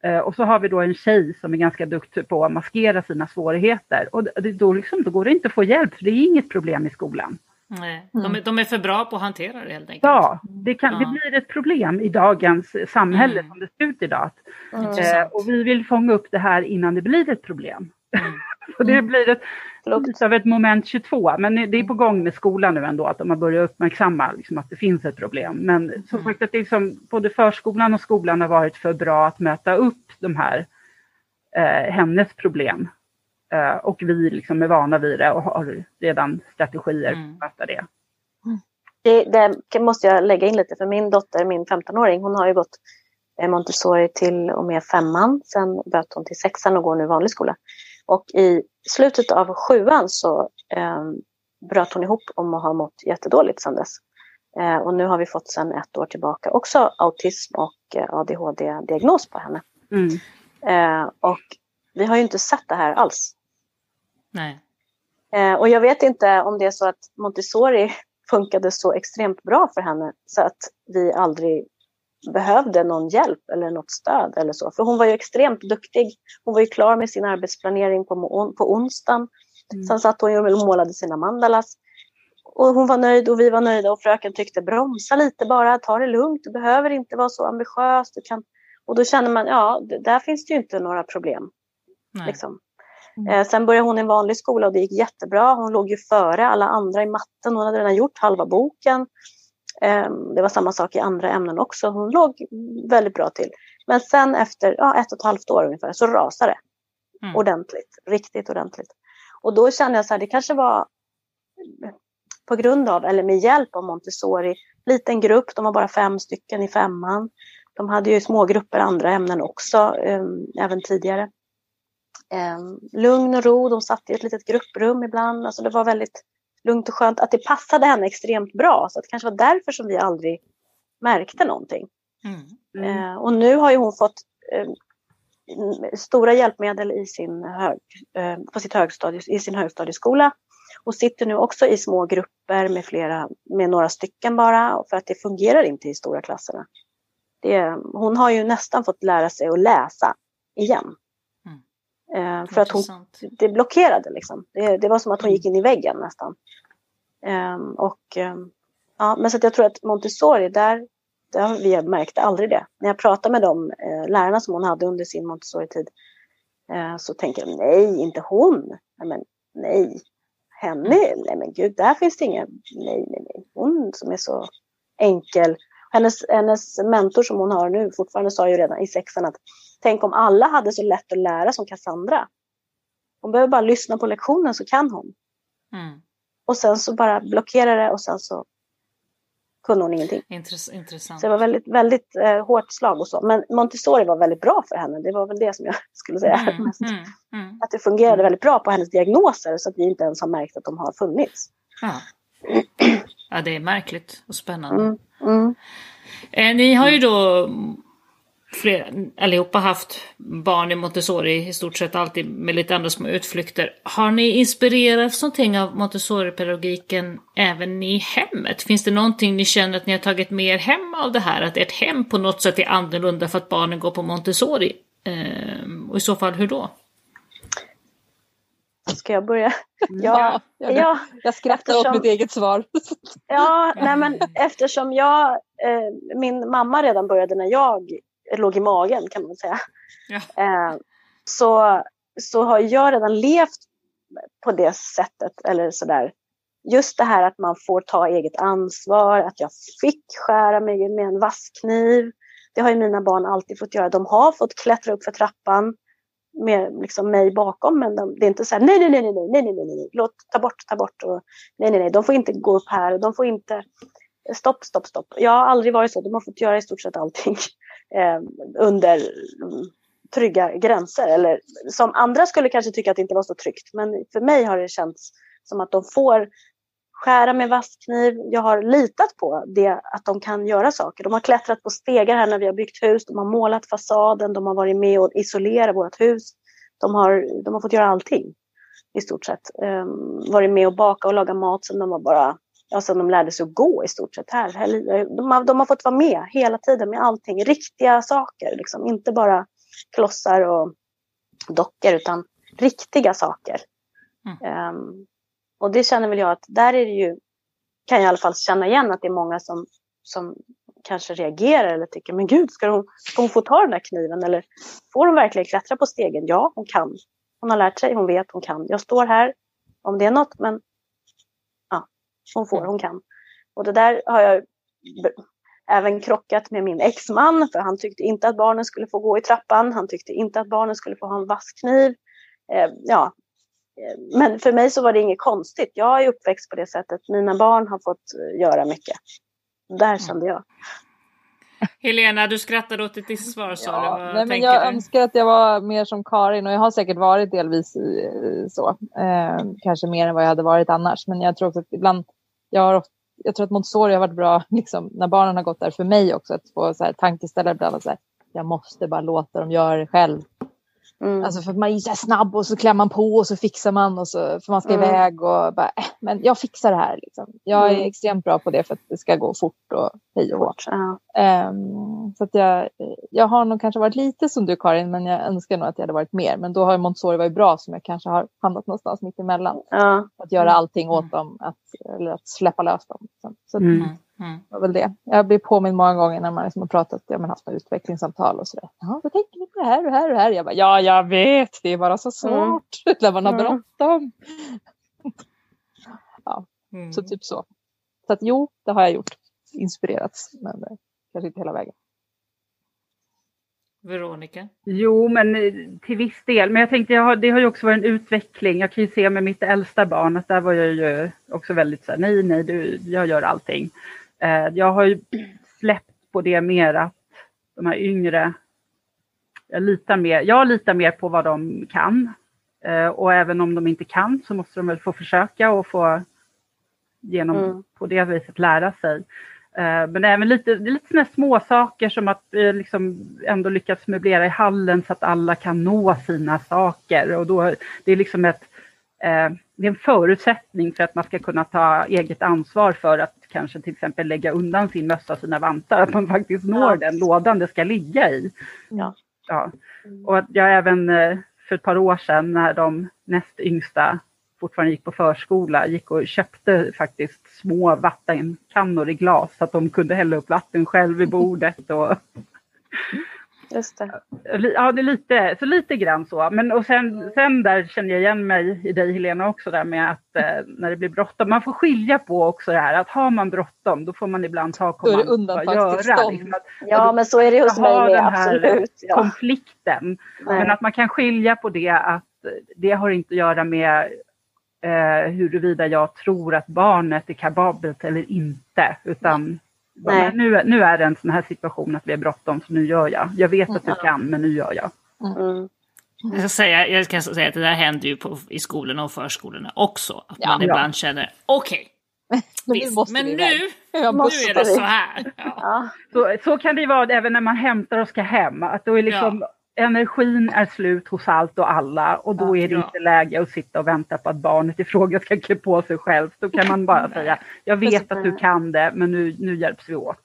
C: Eh, och så har vi då en tjej som är ganska duktig på att maskera sina svårigheter. Och då, liksom, då går det inte att få hjälp, för det är inget problem i skolan.
A: Nej, de, är, de är för bra på att hantera det helt enkelt.
C: Ja, det, kan, ja. det blir ett problem i dagens samhälle mm. som det ser ut idag. Mm. Eh, och vi vill fånga upp det här innan det blir ett problem. Mm. och det mm. blir ett, lite av ett moment 22, men det är på gång med skolan nu ändå, att de har börjat uppmärksamma liksom, att det finns ett problem. Men som mm. sagt, att liksom, både förskolan och skolan har varit för bra att möta upp de här, eh, hennes problem. Eh, och vi liksom är vana vid det och har redan strategier mm. för att möta det.
B: det. Det måste jag lägga in lite, för min dotter, min 15-åring, hon har ju gått eh, Montessori till och med femman. Sen böt hon till sexan och går nu vanlig skola. Och i slutet av sjuan så eh, bröt hon ihop om att ha mått jättedåligt sedan dess. Eh, och nu har vi fått sedan ett år tillbaka också autism och eh, ADHD-diagnos på henne. Mm. Eh, och vi har ju inte sett det här alls.
A: Nej.
B: Eh, och jag vet inte om det är så att Montessori funkade så extremt bra för henne så att vi aldrig behövde någon hjälp eller något stöd eller så. För hon var ju extremt duktig. Hon var ju klar med sin arbetsplanering på, på onsdagen. Mm. Sen satt hon och målade sina mandalas. Och hon var nöjd och vi var nöjda och fröken tyckte bromsa lite bara, ta det lugnt, du behöver inte vara så ambitiös. Du kan... Och då känner man, ja, där finns det ju inte några problem. Liksom. Mm. Eh, sen började hon i en vanlig skola och det gick jättebra. Hon låg ju före alla andra i matten. Hon hade redan gjort halva boken. Eh, det var samma sak i andra ämnen också. Hon låg väldigt bra till. Men sen efter ja, ett och ett halvt år ungefär så rasade det. Mm. Ordentligt, riktigt ordentligt. Och då kände jag så här, det kanske var på grund av, eller med hjälp av Montessori, liten grupp, de var bara fem stycken i femman. De hade ju små grupper andra ämnen också, eh, även tidigare eh, lugn och ro. De satt i ett litet grupprum ibland. Alltså det var väldigt lugnt och skönt. Att det passade henne extremt bra. Så det kanske var därför som vi aldrig märkte någonting. Mm. Mm. Eh, och nu har ju hon fått eh, stora hjälpmedel i sin, hög, eh, på sitt högstadie, i sin högstadieskola. Och sitter nu också i små grupper med, flera, med några stycken bara. För att det fungerar inte i stora klasserna. Det, hon har ju nästan fått lära sig att läsa igen. Eh, för att hon, det blockerade liksom. Det, det, var som att hon gick in i väggen nästan. Eh, och, eh, ja, men så jag tror att Montessori, där, det, vi märkte aldrig det. När jag pratade med de eh, lärarna som hon hade under sin Montessori-tid eh, så tänker de nej, inte hon. Nej, men, nej, henne, nej men gud, där finns det inga, nej, nej, nej. Hon som är så enkel. Hennes, hennes mentor som hon har nu fortfarande sa ju redan i sexan att tänk om alla hade så lätt att lära som Cassandra. Hon behöver bara lyssna på lektionen så kan hon. Mm. Och sen så bara blockera det och sen så kunde hon ingenting.
A: Intressant.
B: Så det var väldigt, väldigt eh, hårt slag och så. Men Montessori var väldigt bra för henne. Det var väl det som jag skulle säga mm, mest. Mm, mm. Att det fungerade väldigt bra på hennes diagnoser så att vi inte ens har märkt att de har funnits.
A: Ja, ja det är märkligt och spännande. Mm, mm. Eh, ni har ju då flera, allihopa haft barn i Montessori i stort sett alltid med lite andra små utflykter. Har ni inspirerats någonting av Montessori-pedagogiken även i hemmet? Finns det någonting ni känner att ni har tagit mer hem av det här? Att ert hem på något sätt är annorlunda för att barnen går på Montessori? Eh, och i så fall hur då?
B: Ska jag börja?
D: Ja, ja, ja jag skrattar eftersom, åt mitt eget svar.
B: ja, nej men eftersom jag, eh, min mamma redan började när jag låg i magen kan man säga. Ja. Eh, så, så har jag redan levt på det sättet eller sådär. Just det här att man får ta eget ansvar, att jag fick skära mig med en vasskniv. Det har ju mina barn alltid fått göra. De har fått klättra upp för trappan med liksom mig bakom. Men de, det är inte så här, nej, nej, nej, nej, nej, nej, nej, nej, låt, ta bort, ta bort. Och, nej, nej, nej, de får inte gå upp här. De får inte, stopp, stopp, stopp. Jag har aldrig varit så. De har fått göra i stort sett allting eh, under mm, trygga gränser. Eller som andra skulle kanske tycka att det inte var så tryggt. Men för mig har det känts som att de får skära med vasskniv. Jag har litat på det, att de kan göra saker. De har klättrat på stegar här när vi har byggt hus. De har målat fasaden. De har varit med och isolerat vårt hus. De har, de har fått göra allting i stort sett. Um, varit med och baka och laga mat som de var bara ja, sen de lärde sig att gå i stort sett här. De har, de har fått vara med hela tiden med allting, riktiga saker, liksom. inte bara klossar och dockor utan riktiga saker. Mm. Um, och det känner väl jag att där är det ju, kan jag i alla fall känna igen att det är många som, som kanske reagerar eller tycker, men gud, ska hon, ska hon få ta den där kniven? Eller får hon verkligen klättra på stegen? Ja, hon kan. Hon har lärt sig, hon vet, hon kan. Jag står här om det är något, men hon får, hon kan. Och det där har jag även krockat med min exman, för han tyckte inte att barnen skulle få gå i trappan. Han tyckte inte att barnen skulle få ha en vasskniv. Eh, ja. Eh, men för mig så var det inget konstigt. Jag är uppväxt på det sättet. Mina barn har fått eh, göra mycket. Där mm. kände jag.
A: Helena, du skrattade åt ditt svar sa ja,
D: du. Nej, men jag du? önskar att jag var mer som Karin och jag har säkert varit delvis så. Eh, kanske mer än vad jag hade varit annars. Men jag tror också att ibland jag, har, jag tror att Montessori har varit bra liksom, när barnen har gått där för mig också. Att få så här, tankeställare ibland. Så här, jag måste bara låta dem göra det själv. Mm. Alltså för att man är så snabb och så klämmer man på och så fixar man och så för man ska mm. iväg och bara, äh, men jag fixar det här. Liksom. Jag är mm. extremt bra på det för att det ska gå fort och hej och hårt. Ja. Um, så att jag, jag har nog kanske varit lite som du Karin, men jag önskar nog att jag hade varit mer. Men då har Montessori varit bra som jag kanske har hamnat någonstans mitt emellan. Ja. Att göra allting åt dem, att, eller att släppa lös dem. Liksom. Så mm. Mm. Det var väl det. Jag blir påmind många gånger när man liksom har pratat, ja, men haft några utvecklingssamtal och sådär. Ja, vad tänker ni på det här och här och här? Jag bara, ja, jag vet, det är bara så svårt mm. när man har mm. bråttom. ja, mm. så typ så. Så att jo, det har jag gjort. Inspirerats, men eh, kanske inte hela vägen.
A: Veronica?
C: Jo, men eh, till viss del. Men jag tänkte, jag har, det har ju också varit en utveckling. Jag kan ju se med mitt äldsta barn att där var jag ju också väldigt så här, nej, nej, du, jag gör allting. Eh, jag har ju släppt på det mer att de här yngre, jag litar mer, jag litar mer på vad de kan. Eh, och även om de inte kan så måste de väl få försöka och få genom mm. på det viset lära sig. Eh, men även lite, lite sådana små saker som att liksom ändå lyckas möblera i hallen så att alla kan nå sina saker. Och då, det är liksom ett, det är en förutsättning för att man ska kunna ta eget ansvar för att kanske till exempel lägga undan sin mössa och sina vantar, att man faktiskt når ja. den lådan det ska ligga i. Ja. ja. Och att jag även eh, för ett par år sedan när de näst yngsta fortfarande gick på förskola gick och köpte faktiskt små vattenkannor i glas så att de kunde hälla upp vatten själv vid bordet. Och...
B: Just det.
C: Ja, det är lite, så lite grann så. Men och sen, sen där känner jag igen mig i dig Helena också där med att eh, när det blir bråttom. Man får skilja på också det här att har man bråttom då får man ibland ta kommando och göra. Liksom, att,
B: ja, men så är det hos mig med, absolut.
C: Ja. konflikten. Nej. Men att man kan skilja på det att det har inte att göra med eh, huruvida jag tror att barnet är kapabelt eller inte. Utan nu, nu är det en sån här situation att vi är bråttom så nu gör jag. Jag vet att du kan men nu gör jag.
A: Mm. Jag, ska säga, jag kan säga att det där händer ju på, i skolorna och förskolorna också. Att ja, man ibland känner okej, okay, men nu, nu är det så här. Ja.
C: Så, så kan det vara även när man hämtar och ska hem. Att då är liksom, ja energin är slut hos allt och alla och då är det inte läge att sitta och vänta på att barnet i fråga ska klä på sig själv. Då kan man bara säga, jag vet att du kan det men nu, nu hjälps vi åt.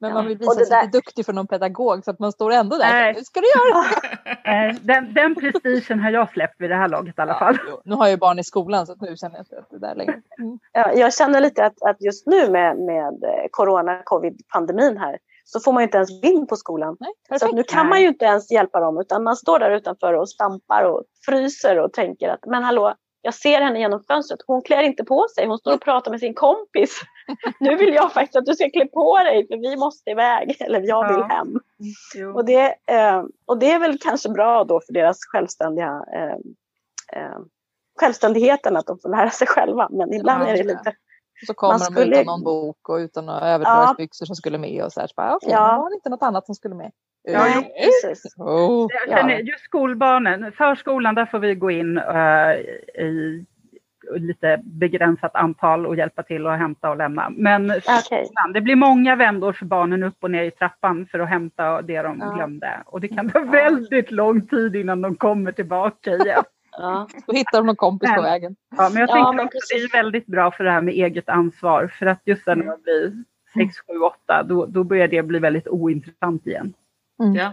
D: Men man vill visa sig lite duktig för någon pedagog så att man står ändå där. Nej. Nu ska du göra
C: det. den, den prestigen har jag släppt vid det här laget i alla fall.
D: Ja, nu har jag ju barn i skolan så nu känner jag inte att det där längre.
B: Mm. Ja, jag känner lite att, att just nu med, med corona, covid-pandemin här så får man inte ens in på skolan. Nej, så nu kan man ju inte ens hjälpa dem utan man står där utanför och stampar och fryser och tänker att men hallå, jag ser henne genom fönstret. Hon klär inte på sig. Hon står och pratar med sin kompis. nu vill jag faktiskt att du ska klä på dig för vi måste iväg eller jag vill hem. Och det, eh, och det är väl kanske bra då för deras självständiga eh, eh, självständigheten att de får lära sig själva. Men ibland ja, är det lite
D: så kommer skulle... de utan någon bok och utan några överdragsbyxor ja. som skulle med och så här. Så bara, okay, ja. var det inte något annat som skulle med.
C: Ja, precis. Oh. Känner, just skolbarnen, förskolan där får vi gå in uh, i lite begränsat antal och hjälpa till att hämta och lämna. Men okay. det blir många vändor för barnen upp och ner i trappan för att hämta det de ja. glömde. Och det kan ta väldigt lång tid innan de kommer tillbaka igen.
D: Ja. Då hittar de någon kompis men, på vägen.
C: Ja, men jag ja, tänker att det är väldigt bra för det här med eget ansvar. För att just när man blir 6, 7, 8 då, då börjar det bli väldigt ointressant igen.
A: Mm. Ja,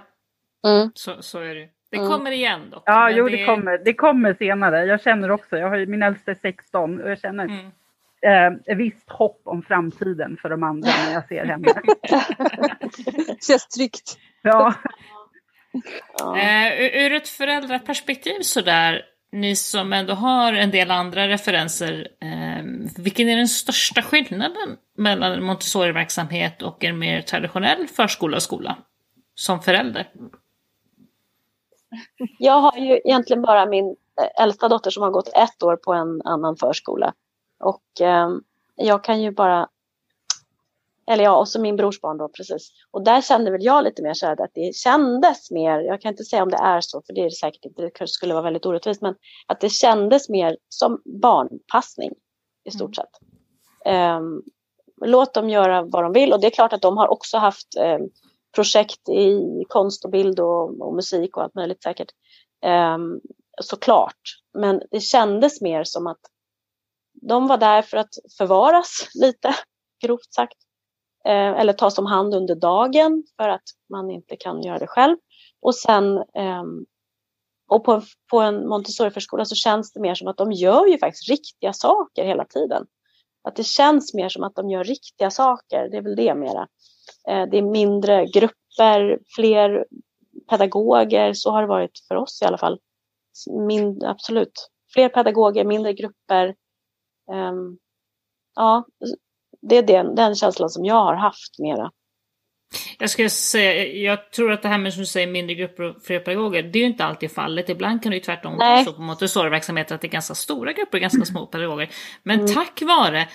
A: mm. Så, så är det. Det mm. kommer igen dock.
C: Ja, jo det... det... kommer, det kommer senare. Jag känner också, jag har, min äldsta är 16 och jag känner mm. eh, visst hopp om framtiden för de andra när jag ser henne.
D: Känns tryggt.
C: Ja.
A: ja. Eh, ur ett föräldraperspektiv sådär, ni som ändå har en del andra referenser, eh, vilken är den största skillnaden mellan en Montessori-verksamhet och en mer traditionell förskola och skola som förälder?
B: Jag har ju egentligen bara min eh, äldsta dotter som har gått ett år på en annan förskola. Och eh, jag kan ju bara eller ja, och så min brorsbarn då precis. Och där kände väl jag lite mer så här att det kändes mer, jag kan inte säga om det är så, för det är det säkert inte, det kanske skulle vara väldigt orättvist, men att det kändes mer som barnpassning i stort mm. sett. Um, låt dem göra vad de vill och det är klart att de har också haft um, projekt i konst och bild och, och musik och allt möjligt säkert. Um, såklart, men det kändes mer som att de var där för att förvaras lite, grovt sagt. Eh, eller tas om hand under dagen för att man inte kan göra det själv. Och sen eh, och på, på en Montessori-förskola så känns det mer som att de gör ju faktiskt riktiga saker hela tiden. Att det känns mer som att de gör riktiga saker, det är väl det mera. Eh, det är mindre grupper, fler pedagoger, så har det varit för oss i alla fall. Min, absolut. Fler pedagoger, mindre grupper. Um, ja, det är den, den känslan som jag har haft mera.
A: Jag skulle säga, jag tror att det här med som du säger mindre grupper och fler pedagoger, det är ju inte alltid fallet. Ibland kan det ju tvärtom vara så på Montessori-verksamheter att det är ganska stora grupper och ganska små pedagoger. Men mm. tack vare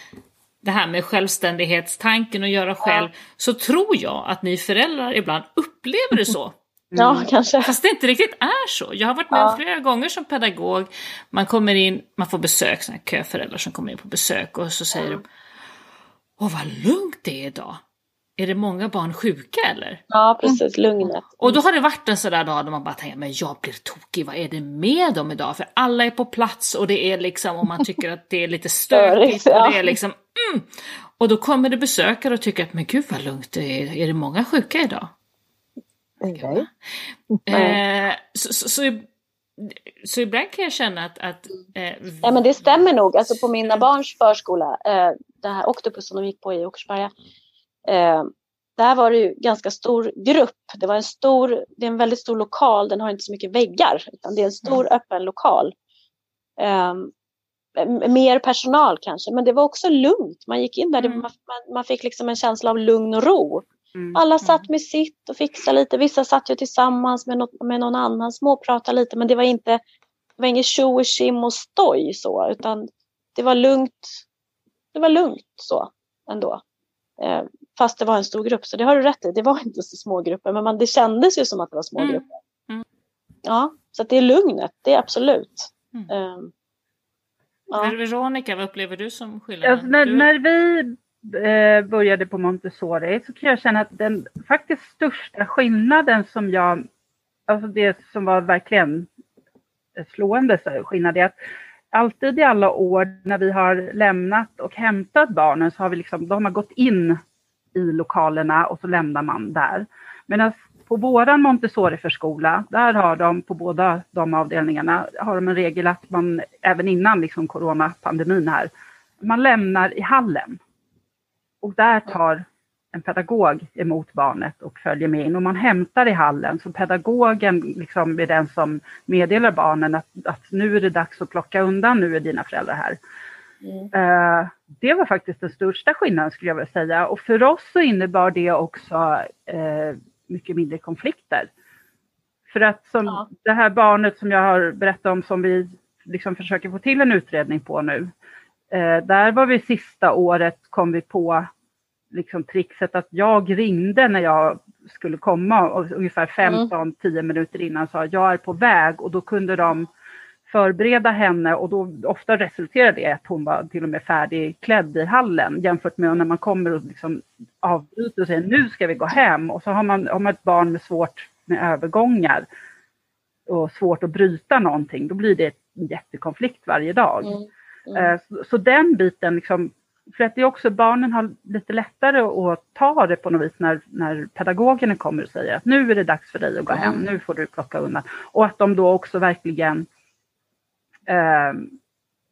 A: det här med självständighetstanken och göra själv, ja. så tror jag att ni föräldrar ibland upplever det så. Mm.
B: Ja, kanske.
A: Fast det inte riktigt är så. Jag har varit med ja. flera gånger som pedagog. Man kommer in, man får besök, sådana köföräldrar som kommer in på besök och så säger ja. de Åh, vad lugnt det är idag. Är det många barn sjuka eller?
B: Ja, precis. Lugnet.
A: Och då har det varit en sådär dag då man bara tänker, men jag blir tokig, vad är det med dem idag? För alla är på plats och det är liksom, och man tycker att det är lite stökigt. Och det är liksom, mm. Och då kommer det besökare och tycker att, men gud vad lugnt det är, är det många sjuka idag?
B: Okay.
A: Eh, så, så, så så ibland kan jag känna att... att eh,
B: ja, men det stämmer nog. Alltså på mina barns förskola, eh, det här Octopus som de gick på i Åkersberga, eh, där var det ju ganska stor grupp. Det var en stor, det är en väldigt stor lokal, den har inte så mycket väggar, utan det är en stor mm. öppen lokal. Um, mer personal kanske, men det var också lugnt. Man gick in där, mm. man, man, fick liksom en känsla av lugn och ro. Mm. Alla satt mm. med sitt och fixade lite. Vissa satt ju tillsammans med, något, med någon annan, småpratade lite, men det var inte det var inget tjo och tjim och stoj så, utan det var lugnt. Det var lugnt så ändå. Eh, fast det var en stor grupp, så det har du rätt i. Det var inte så små grupper, men man, det kändes ju som att det var små mm. grupper. Mm. Ja, så det är lugnet, det är absolut. Eh,
A: Ja. Veronica, vad upplever du som skillnad? Alltså,
C: när, när vi Eh, började på Montessori så kan jag känna att den faktiskt största skillnaden som jag, alltså det som var verkligen slående skillnad är att alltid i alla år när vi har lämnat och hämtat barnen så har vi liksom, de har gått in i lokalerna och så lämnar man där. Medan på våran Montessori-förskola, där har de på båda de avdelningarna, har de en regel att man, även innan liksom coronapandemin här, man lämnar i hallen. Och där tar en pedagog emot barnet och följer med in och man hämtar i hallen. Så pedagogen liksom är den som meddelar barnen att, att nu är det dags att plocka undan, nu är dina föräldrar här. Mm. Uh, det var faktiskt den största skillnaden skulle jag vilja säga. Och för oss så innebar det också uh, mycket mindre konflikter. För att som ja. det här barnet som jag har berättat om som vi liksom försöker få till en utredning på nu. Eh, där var vi sista året kom vi på liksom trixet att jag ringde när jag skulle komma och ungefär 15-10 mm. minuter innan sa jag är på väg och då kunde de förbereda henne och då ofta resulterar det i att hon var till och med färdigklädd i hallen jämfört med när man kommer och liksom avbryter och säger nu ska vi gå hem och så har man, har man ett barn med svårt med övergångar och svårt att bryta någonting, då blir det en jättekonflikt varje dag. Mm. Mm. Eh, så, så, den biten, liksom, för att det är också barnen har lite lättare att ta det på något vis när, när pedagogerna kommer och säger att nu är det dags för dig att gå hem, nu får du plocka undan. Och att de då också verkligen eh,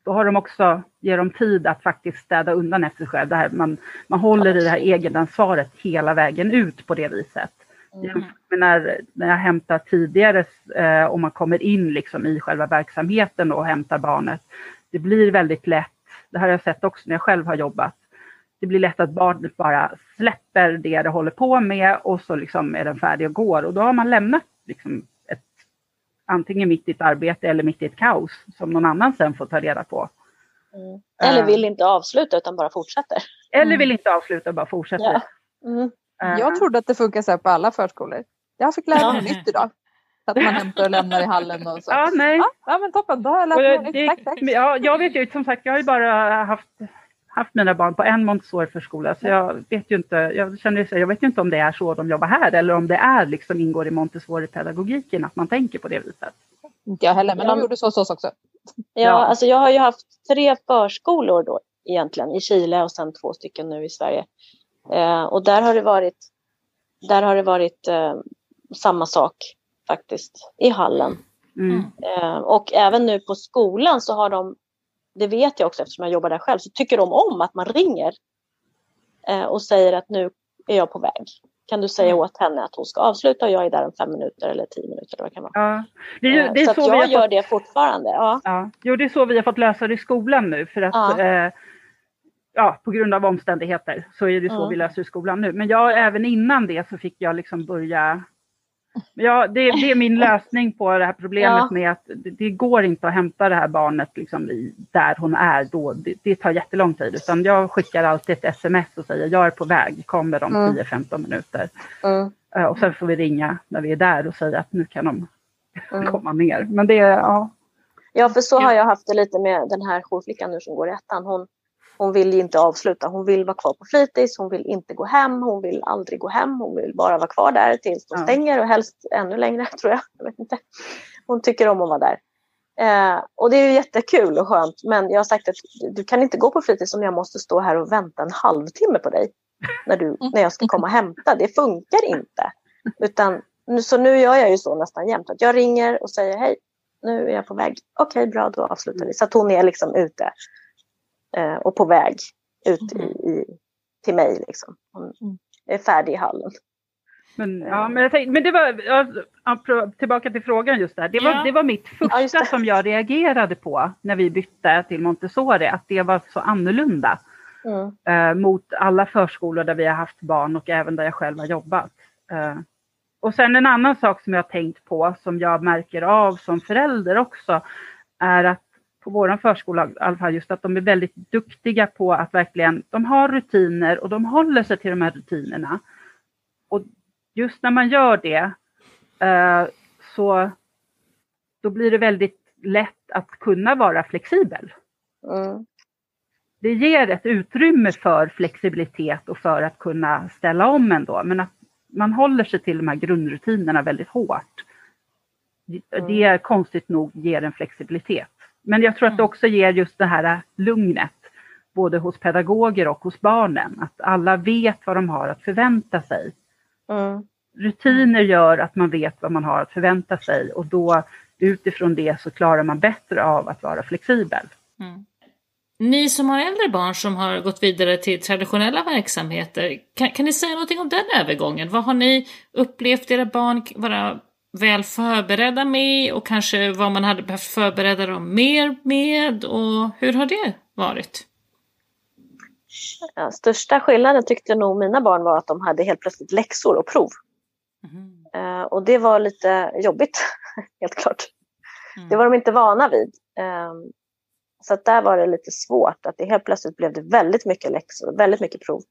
C: då har de också, ger de tid att faktiskt städa undan efter sig själv. Det här, man, man håller i det här egenansvaret hela vägen ut på det viset. Mm. när, när jag hämtar tidigare eh, och man kommer in liksom i själva verksamheten och hämtar barnet. Det blir väldigt lätt, det har jag sett också när jag själv har jobbat. Det blir lätt att barnet bara släpper det det håller på med och så liksom är den färdig och går och då har man lämnat liksom antingen mitt i ett arbete eller mitt i ett kaos som någon annan sen får ta reda på.
B: Mm. Eller eh. vill inte avsluta utan bara fortsätter.
C: Eller vill inte avsluta och bara fortsätter. Ja.
D: Mm. Uh. Jag trodde att det funkar så här på alla förskolor. Jag fick lära mig ja. nytt idag. Att man hämtar och lämnar i hallen och så.
C: Ja, nej. Ja,
D: ja men toppen, då har jag lärt mig nytt. Tack, tack.
C: Ja, jag vet ju som sagt, jag har ju bara haft haft mina barn på en Montessori-förskola så jag vet ju inte, jag känner, jag vet ju inte om det är så de jobbar här eller om det är liksom ingår i Montessori-pedagogiken att man tänker på det viset.
D: Inte jag heller, men de gjorde så hos oss också.
B: Ja, ja, alltså jag har ju haft tre förskolor då egentligen i Chile och sen två stycken nu i Sverige. Eh, och där har det varit, där har det varit eh, samma sak faktiskt i hallen. Mm. Eh, och även nu på skolan så har de det vet jag också eftersom jag jobbar där själv, så tycker de om att man ringer eh, och säger att nu är jag på väg. Kan du säga mm. åt henne att hon ska avsluta och jag är där om fem minuter eller tio minuter. Eller vad kan vara. Ja. Det är, det är så, så jag gör fått... det fortfarande. Ja.
C: Ja. Jo, det är så vi har fått lösa det i skolan nu. För att, ja. Eh, ja, på grund av omständigheter så är det så mm. vi löser i skolan nu. Men jag, även innan det så fick jag liksom börja Ja, det, det, är min lösning på det här problemet ja. med att det, det, går inte att hämta det här barnet liksom i, där hon är då. Det, det, tar jättelång tid. Utan jag skickar alltid ett sms och säger jag är på väg, kommer om mm. 10-15 minuter. Mm. Uh, och sen får vi ringa när vi är där och säga att nu kan de mm. komma ner. Men det, ja.
B: Ja, för så har jag haft det lite med den här jourflickan nu som går i ettan. Hon, hon vill inte avsluta. Hon vill vara kvar på fritids. Hon vill inte gå hem. Hon vill aldrig gå hem. Hon vill bara vara kvar där tills de stänger och helst ännu längre tror jag. jag vet inte. Hon tycker om att vara där. Eh, och det är ju jättekul och skönt. Men jag har sagt att du kan inte gå på fritids om jag måste stå här och vänta en halvtimme på dig. När, du, när jag ska komma och hämta. Det funkar inte. Utan, så nu gör jag ju så nästan jämt. Att jag ringer och säger hej. nu är jag på väg. Okej, okay, bra, då avslutar vi. Så att hon är liksom ute eh, och på väg ut i, i, till mig. Liksom. Hon mm. är färdig i hallen.
C: Men, ja, men, tänkte, men det var, ja, tillbaka till frågan just där. Det var, ja. det var mitt första ja, som jag reagerade på när vi bytte till Montessori, att det var så annorlunda. Mm. Eh, mot alla förskolor där vi har haft barn och även där jag själv har jobbat. Eh, och sen en annan sak som jag har tänkt på, som jag märker av som förälder också, är att på vår förskola i alla fall just att de är väldigt duktiga på att verkligen, de har rutiner och de håller sig till de här rutinerna. Och just när man gör det eh, så då blir det väldigt lätt att kunna vara flexibel. Mm. Det ger ett utrymme för flexibilitet och för att kunna ställa om ändå, men att man håller sig till de här grundrutinerna väldigt hårt. Mm. Det är konstigt nog ger en flexibilitet. Men jag tror att det också ger just det här lugnet, både hos pedagoger och hos barnen, att alla vet vad de har att förvänta sig. Mm. Rutiner gör att man vet vad man har att förvänta sig och då utifrån det så klarar man bättre av att vara flexibel. Mm.
A: Ni som har äldre barn som har gått vidare till traditionella verksamheter, kan, kan ni säga någonting om den övergången? Vad har ni upplevt era barn vara väl förberedda med och kanske vad man hade behövt förbereda dem mer med och hur har det varit?
B: Ja, största skillnaden tyckte nog mina barn var att de hade helt plötsligt läxor och prov. Mm. Uh, och det var lite jobbigt, helt klart. Mm. Det var de inte vana vid. Um, så att där var det lite svårt, att det helt plötsligt blev det väldigt mycket läxor, väldigt mycket prov.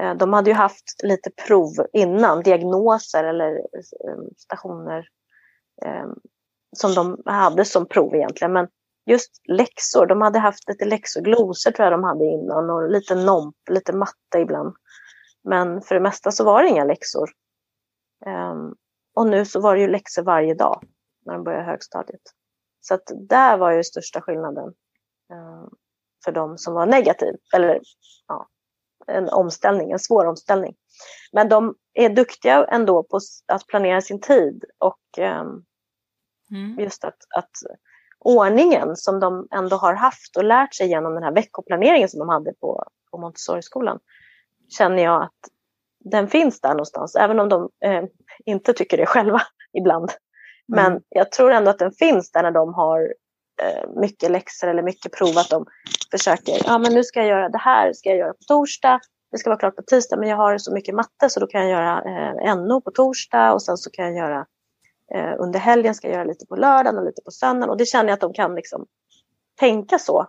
B: Eh, de hade ju haft lite prov innan, diagnoser eller eh, stationer eh, som de hade som prov egentligen. Men just läxor, de hade haft lite läxor, glosor tror jag de hade innan och lite nomp, lite matte ibland. Men för det mesta så var det inga läxor. Och nu så var det ju läxor varje dag när de började högstadiet. Så att där var ju största skillnaden för de som var negativ, eller ja, en omställning, en svår omställning. Men de är duktiga ändå på att planera sin tid och um, mm. just att, att ordningen som de ändå har haft och lärt sig genom den här veckoplaneringen som de hade på, på Montessori-skolan känner jag att den finns där någonstans, även om de eh, inte tycker det själva ibland. Mm. Men jag tror ändå att den finns där när de har mycket läxor eller mycket prov, att de försöker, ja men nu ska jag göra det här, ska jag göra på torsdag, det ska vara klart på tisdag, men jag har så mycket matte så då kan jag göra eh, NO på torsdag och sen så kan jag göra eh, under helgen, ska jag göra lite på lördagen och lite på söndagen och det känner jag att de kan liksom tänka så.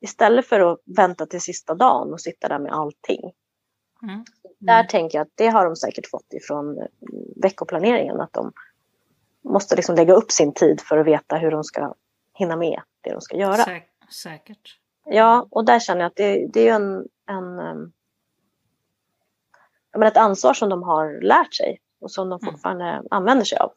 B: Istället för att vänta till sista dagen och sitta där med allting. Mm. Där tänker jag att det har de säkert fått ifrån eh, veckoplaneringen. Att de måste liksom lägga upp sin tid för att veta hur de ska hinna med det de ska göra. Säk
A: säkert.
B: Ja, och där känner jag att det, det är en, en um, ett ansvar som de har lärt sig och som de mm. fortfarande mm. använder sig av.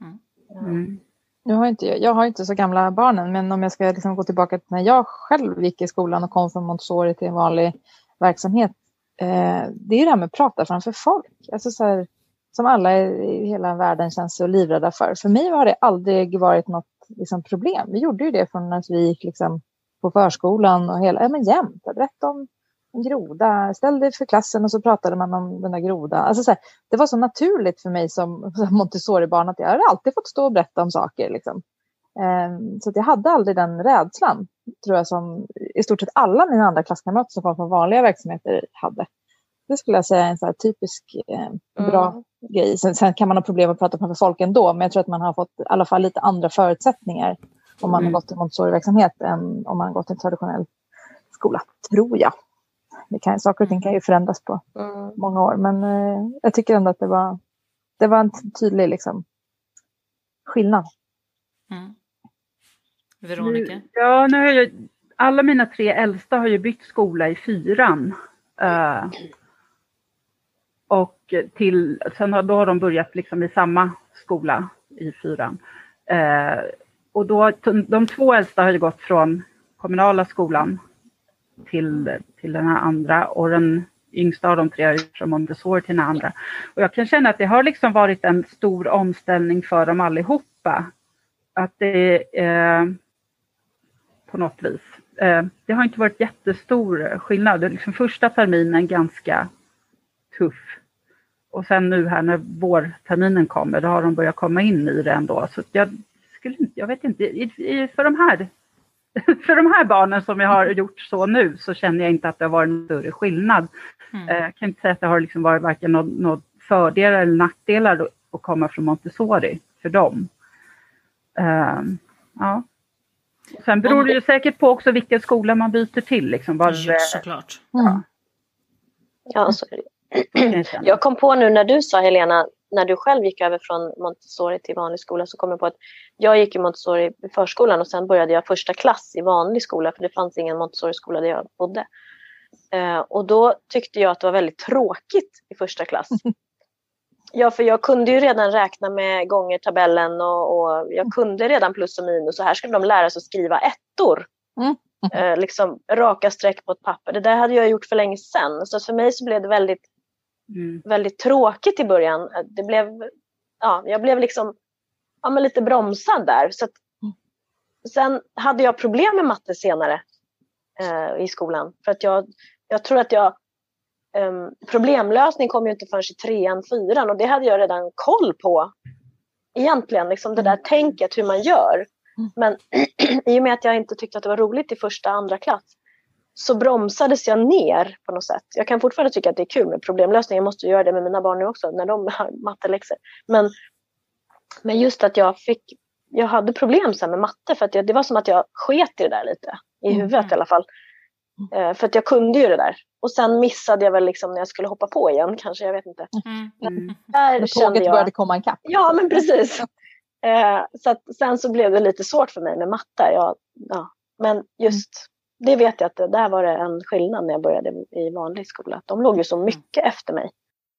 D: Mm. Mm. Jag, har inte, jag har inte så gamla barnen, men om jag ska liksom gå tillbaka till när jag själv gick i skolan och kom från Montessori till en vanlig verksamhet eh, det är det här med att prata framför folk. Alltså så här, som alla i hela världen känns så livrädda för. För mig har det aldrig varit något liksom, problem. Vi gjorde ju det från när vi gick liksom, på förskolan och hela, ja men jämt. Berätta om en groda, ställ dig för klassen och så pratade man om den där grodan. Alltså, så här, det var så naturligt för mig som, Montessori-barn att jag hade alltid fått stå och berätta om saker. Liksom. Ehm, så jag hade aldrig den rädslan tror jag som i stort sett alla mina andra klasskamrater som kom från vanliga verksamheter hade. Det skulle jag säga är en så typisk eh, bra mm. grej. Sen, sen, kan man ha problem att prata framför folk ändå, men jag tror att man har fått i alla fall lite andra förutsättningar om man mm. har gått i Montessori-verksamhet än om man har gått i en traditionell skola, tror jag. Det kan, saker och ting kan ju förändras på mm. många år, men eh, jag tycker ändå att det var, det var en tydlig liksom, skillnad. Mm.
A: Veronica?
C: Ja, nu har jag, alla mina tre äldsta har ju bytt skola i fyran. Uh, och till, sen har, då har de börjat liksom i samma skola i fyran. Eh, och då, de två äldsta har ju gått från kommunala skolan till, till den här andra och den yngsta av de tre har gjort från Montessori till den andra. Och jag kan känna att det har liksom varit en stor omställning för dem allihopa. att det eh, på något vis. Eh, det har inte varit jättestor skillnad. Liksom första terminen ganska tuff. Och sen nu här när vårterminen kommer, då har de börjat komma in i det ändå. Så jag skulle jag vet inte, för de här för de här barnen som jag har gjort så nu så känner jag inte att det har varit en större skillnad. Mm. Eh, jag kan inte säga att det har liksom varit varken någon, någon fördelar eller nackdelar att komma från Montessori för dem. Um, ja. Sen beror det ju säkert på också vilken skola man byter till. Liksom,
A: var, ja, såklart. Mm.
B: Ja, så är det. Jag kom på nu när du sa Helena, när du själv gick över från Montessori till vanlig skola så kom jag på att jag gick i Montessori i förskolan och sen började jag första klass i vanlig skola för det fanns ingen Montessori-skola där jag bodde. Eh, och då tyckte jag att det var väldigt tråkigt i första klass. Ja, för jag kunde ju redan räkna med gångertabellen och, och jag kunde redan plus och minus och här skulle de lära sig att skriva ettor. Mm. Eh, liksom raka streck på ett papper. Det där hade jag gjort för länge sedan. Så för mig så blev det väldigt, mm. väldigt tråkigt i början. Det blev, ja, jag blev liksom ja, men lite bromsad där. Så att, mm. sen hade jag problem med matte senare eh, i skolan. För att jag, jag tror att jag Um, problemlösning kom ju inte förrän i trean, fyran och det hade jag redan koll på. Egentligen, liksom det där mm. tänket hur man gör. Mm. Men i och med att jag inte tyckte att det var roligt i första, andra klass så bromsades jag ner på något sätt. Jag kan fortfarande tycka att det är kul med problemlösning. Jag måste göra det med mina barn nu också när de har matteläxor. Men, men just att jag fick, jag hade problem sen med matte för att jag, det var som att jag sket i det där lite. I mm. huvudet mm. i alla fall. Eh, för att jag kunde ju det där. Och sen missade jag väl liksom när jag skulle hoppa på igen kanske, jag vet inte. Mm.
D: mm. Där tåget jag... började komma ikapp.
B: Ja, men precis. eh, så att, sen så blev det lite svårt för mig med matte. Jag, ja. Men just det vet jag att det, där var det en skillnad när jag började i vanlig skola. De låg ju så mycket efter mig.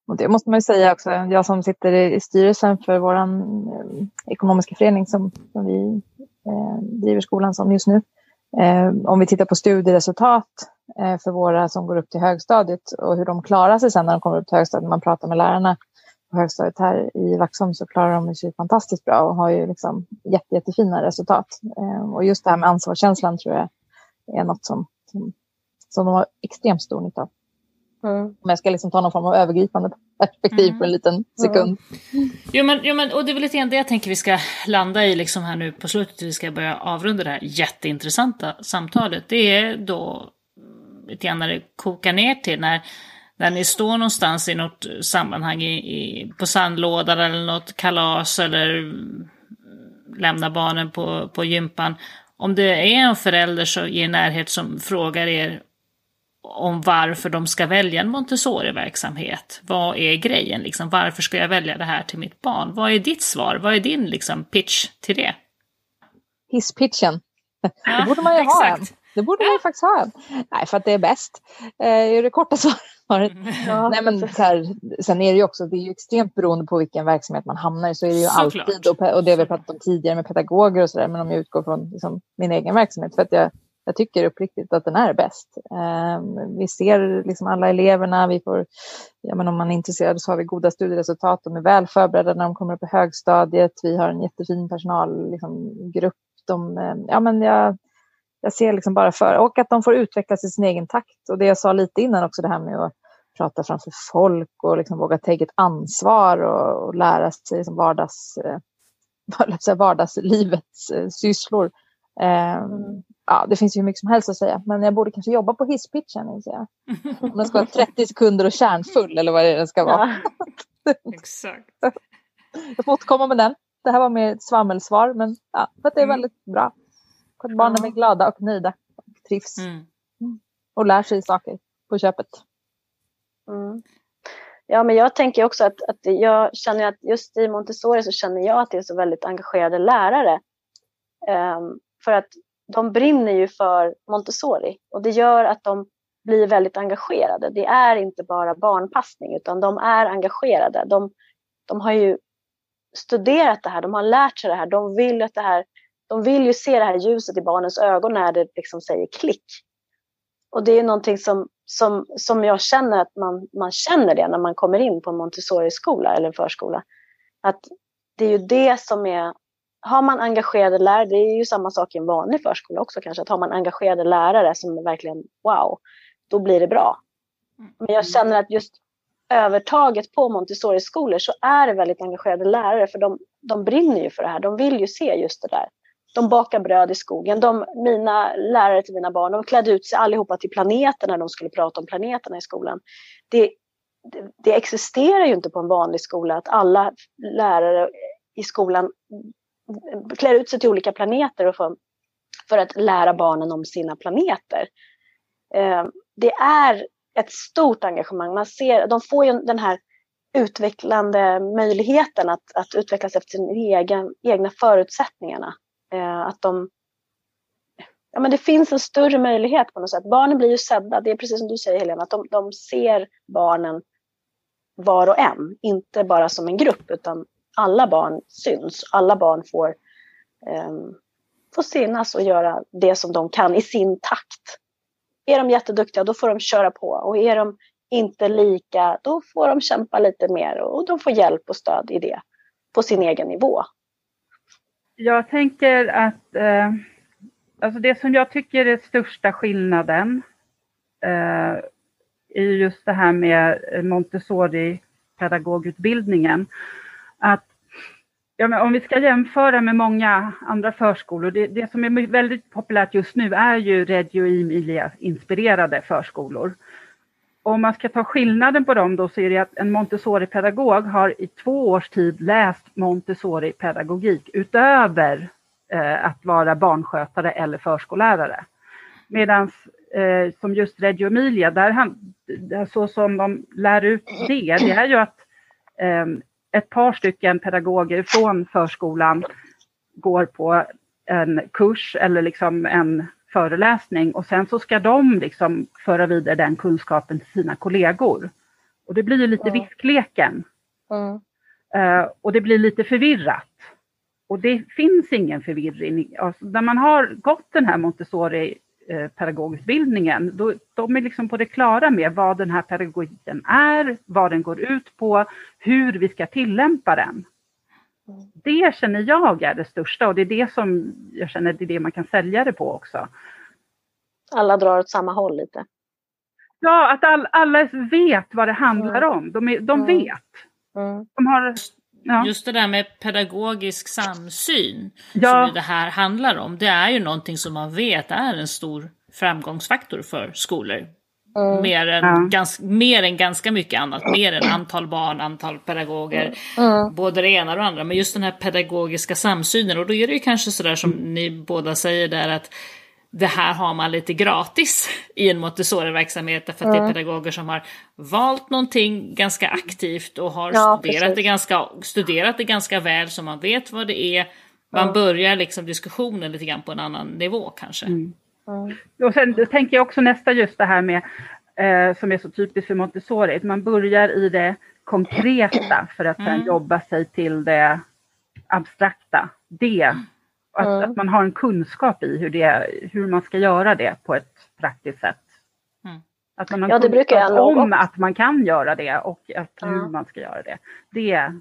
D: Och det måste man ju säga också, jag som sitter i styrelsen för vår eh, ekonomiska förening som, som vi eh, driver skolan som just nu. Eh, om vi tittar på studieresultat eh, för våra som går upp till högstadiet och hur de klarar sig sen när de kommer upp till högstadiet. När man pratar med lärarna på högstadiet här i Vaxholm så klarar de sig fantastiskt bra och har ju liksom jätte, jättefina resultat. Eh, och just det här med ansvarskänslan tror jag är något som, som, som de har extremt stor nytta av. Mm. Om jag ska liksom ta någon form av övergripande perspektiv mm. på en liten sekund.
A: Mm. Jo, men, jo, men, och det är väl lite grann det jag tänker vi ska landa i liksom här nu på slutet. Vi ska börja avrunda det här jätteintressanta samtalet. Det är då lite grann när det kokar ner till när, när ni står någonstans i något sammanhang i, i, på sandlådan eller något kalas eller lämnar barnen på, på gympan. Om det är en förälder så i närhet som frågar er om varför de ska välja en Montessori-verksamhet. Vad är grejen? Liksom, varför ska jag välja det här till mitt barn? Vad är ditt svar? Vad är din liksom, pitch till det?
D: Hisspitchen. Ja, det borde man ju ha en. Det borde man faktiskt ha en. Nej, för att det är bäst. Eh, är det korta svaret. Ja. Nej, men så här, sen är det ju också, det är ju extremt beroende på vilken verksamhet man hamnar i. Så är det ju så alltid, och, och det har vi pratat om tidigare med pedagoger och sådär. Men om jag utgår från liksom, min egen verksamhet. För att jag jag tycker uppriktigt att den är bäst. Ehm, vi ser liksom alla eleverna, vi får, ja, men om man är intresserad så har vi goda studieresultat, de är väl förberedda när de kommer upp i högstadiet, vi har en jättefin personalgrupp. Liksom, de, ehm, ja, men jag, jag ser liksom bara för, och att de får utvecklas i sin egen takt. Och det jag sa lite innan också, det här med att prata framför folk och liksom våga ta eget ansvar och, och lära sig liksom vardags, eh, vardagslivets eh, sysslor. Um, ja, det finns ju hur mycket som helst att säga, men jag borde kanske jobba på hisspitchen. Om den ska vara 30 sekunder och kärnfull eller vad det är den ska vara.
A: Ja. Exakt.
D: Jag får återkomma med den. Det här var mer ett svammelsvar, men ja, det är mm. väldigt bra. Att barnen är glada och nöjda och trivs. Mm. mm. Och lär sig saker på köpet.
B: Mm. Ja, men jag tänker också att, att jag känner att just i Montessori så känner jag att det är så väldigt engagerade lärare. Um, för att de brinner ju för Montessori och det gör att de blir väldigt engagerade. Det är inte bara barnpassning utan de är engagerade. De, de har ju studerat det här, de har lärt sig det här, de vill, att det här, de vill ju se det här ljuset i barnens ögon när det liksom säger klick. Och det är någonting som, som, som jag känner att man, man känner det när man kommer in på en Montessori-skola eller en förskola. Att det är ju det som är har man engagerade lärare, det är ju samma sak i en vanlig förskola också kanske, att har man engagerade lärare som verkligen wow, då blir det bra. Mm. Men jag känner att just övertaget på Montessori-skolor så är det väldigt engagerade lärare för de, de brinner ju för det här. De vill ju se just det där. De bakar bröd i skogen. De, mina lärare till mina barn, de klädde ut sig allihopa till planeten när de skulle prata om planeterna i skolan. Det, det, det existerar ju inte på en vanlig skola att alla lärare i skolan klär ut sig till olika planeter och för, för att lära barnen om sina planeter. Eh, det är ett stort engagemang. Man ser, de får ju den här utvecklande möjligheten att, att utvecklas efter sina egen, egna förutsättningarna. Eh, att de, ja, men det finns en större möjlighet på något sätt. Barnen blir ju sedda, det är precis som du säger Helena, att de, de ser barnen var och en, inte bara som en grupp utan alla barn syns. Alla barn får, eh, får synas och göra det som de kan i sin takt. Är de jätteduktiga, då får de köra på. Och är de inte lika, då får de kämpa lite mer och de får hjälp och stöd i det på sin egen nivå.
C: Jag tänker att eh, alltså det som jag tycker är största skillnaden eh, är just det här med Montessori-pedagogutbildningen. Att Ja, om vi ska jämföra med många andra förskolor, det, det som är väldigt populärt just nu är ju Reggio Emilia-inspirerade förskolor. Om man ska ta skillnaden på dem då så är det att en Montessori-pedagog har i två års tid läst Montessori-pedagogik utöver eh, att vara barnskötare eller förskollärare. Medan eh, som just Reggio Emilia, där han, så som de lär ut det, det är ju att eh, ett par stycken pedagoger från förskolan går på en kurs eller liksom en föreläsning och sen så ska de liksom föra vidare den kunskapen till sina kollegor. Och det blir ju lite mm. viskleken. Mm. Uh, och det blir lite förvirrat. Och det finns ingen förvirring. Alltså, när man har gått den här Montessori Eh, pedagogutbildningen. Då, de är liksom på det klara med vad den här pedagogiken är, vad den går ut på, hur vi ska tillämpa den. Det känner jag är det största och det är det som jag känner det är det man kan sälja det på också.
B: Alla drar åt samma håll lite.
C: Ja, att all, alla vet vad det handlar mm. om. De, är, de mm. vet. Mm. De har
A: Ja. Just det där med pedagogisk samsyn ja. som det här handlar om. Det är ju någonting som man vet är en stor framgångsfaktor för skolor. Mm. Mer, än, ja. gans, mer än ganska mycket annat. Mer än antal barn, antal pedagoger. Mm. Både det ena och det andra. Men just den här pedagogiska samsynen. Och då är det ju kanske sådär som mm. ni båda säger där att det här har man lite gratis i en Montessori-verksamhet för att mm. det är mm. pedagoger som har valt någonting ganska aktivt och har ja, studerat, det ganska, studerat det ganska väl så man vet vad det är. Man mm. börjar liksom diskussionen lite grann på en annan nivå kanske. Mm.
C: Mm. Och sen tänker jag också nästa just det här med eh, som är så typiskt för Montessori, att man börjar i det konkreta för att sen mm. jobba sig till det abstrakta. Det att, mm. att, man har en kunskap i hur, det, hur man ska göra det på ett praktiskt sätt. Mm. Att man har ja, det brukar jag om att man kan göra det och att hur man ska göra det. det.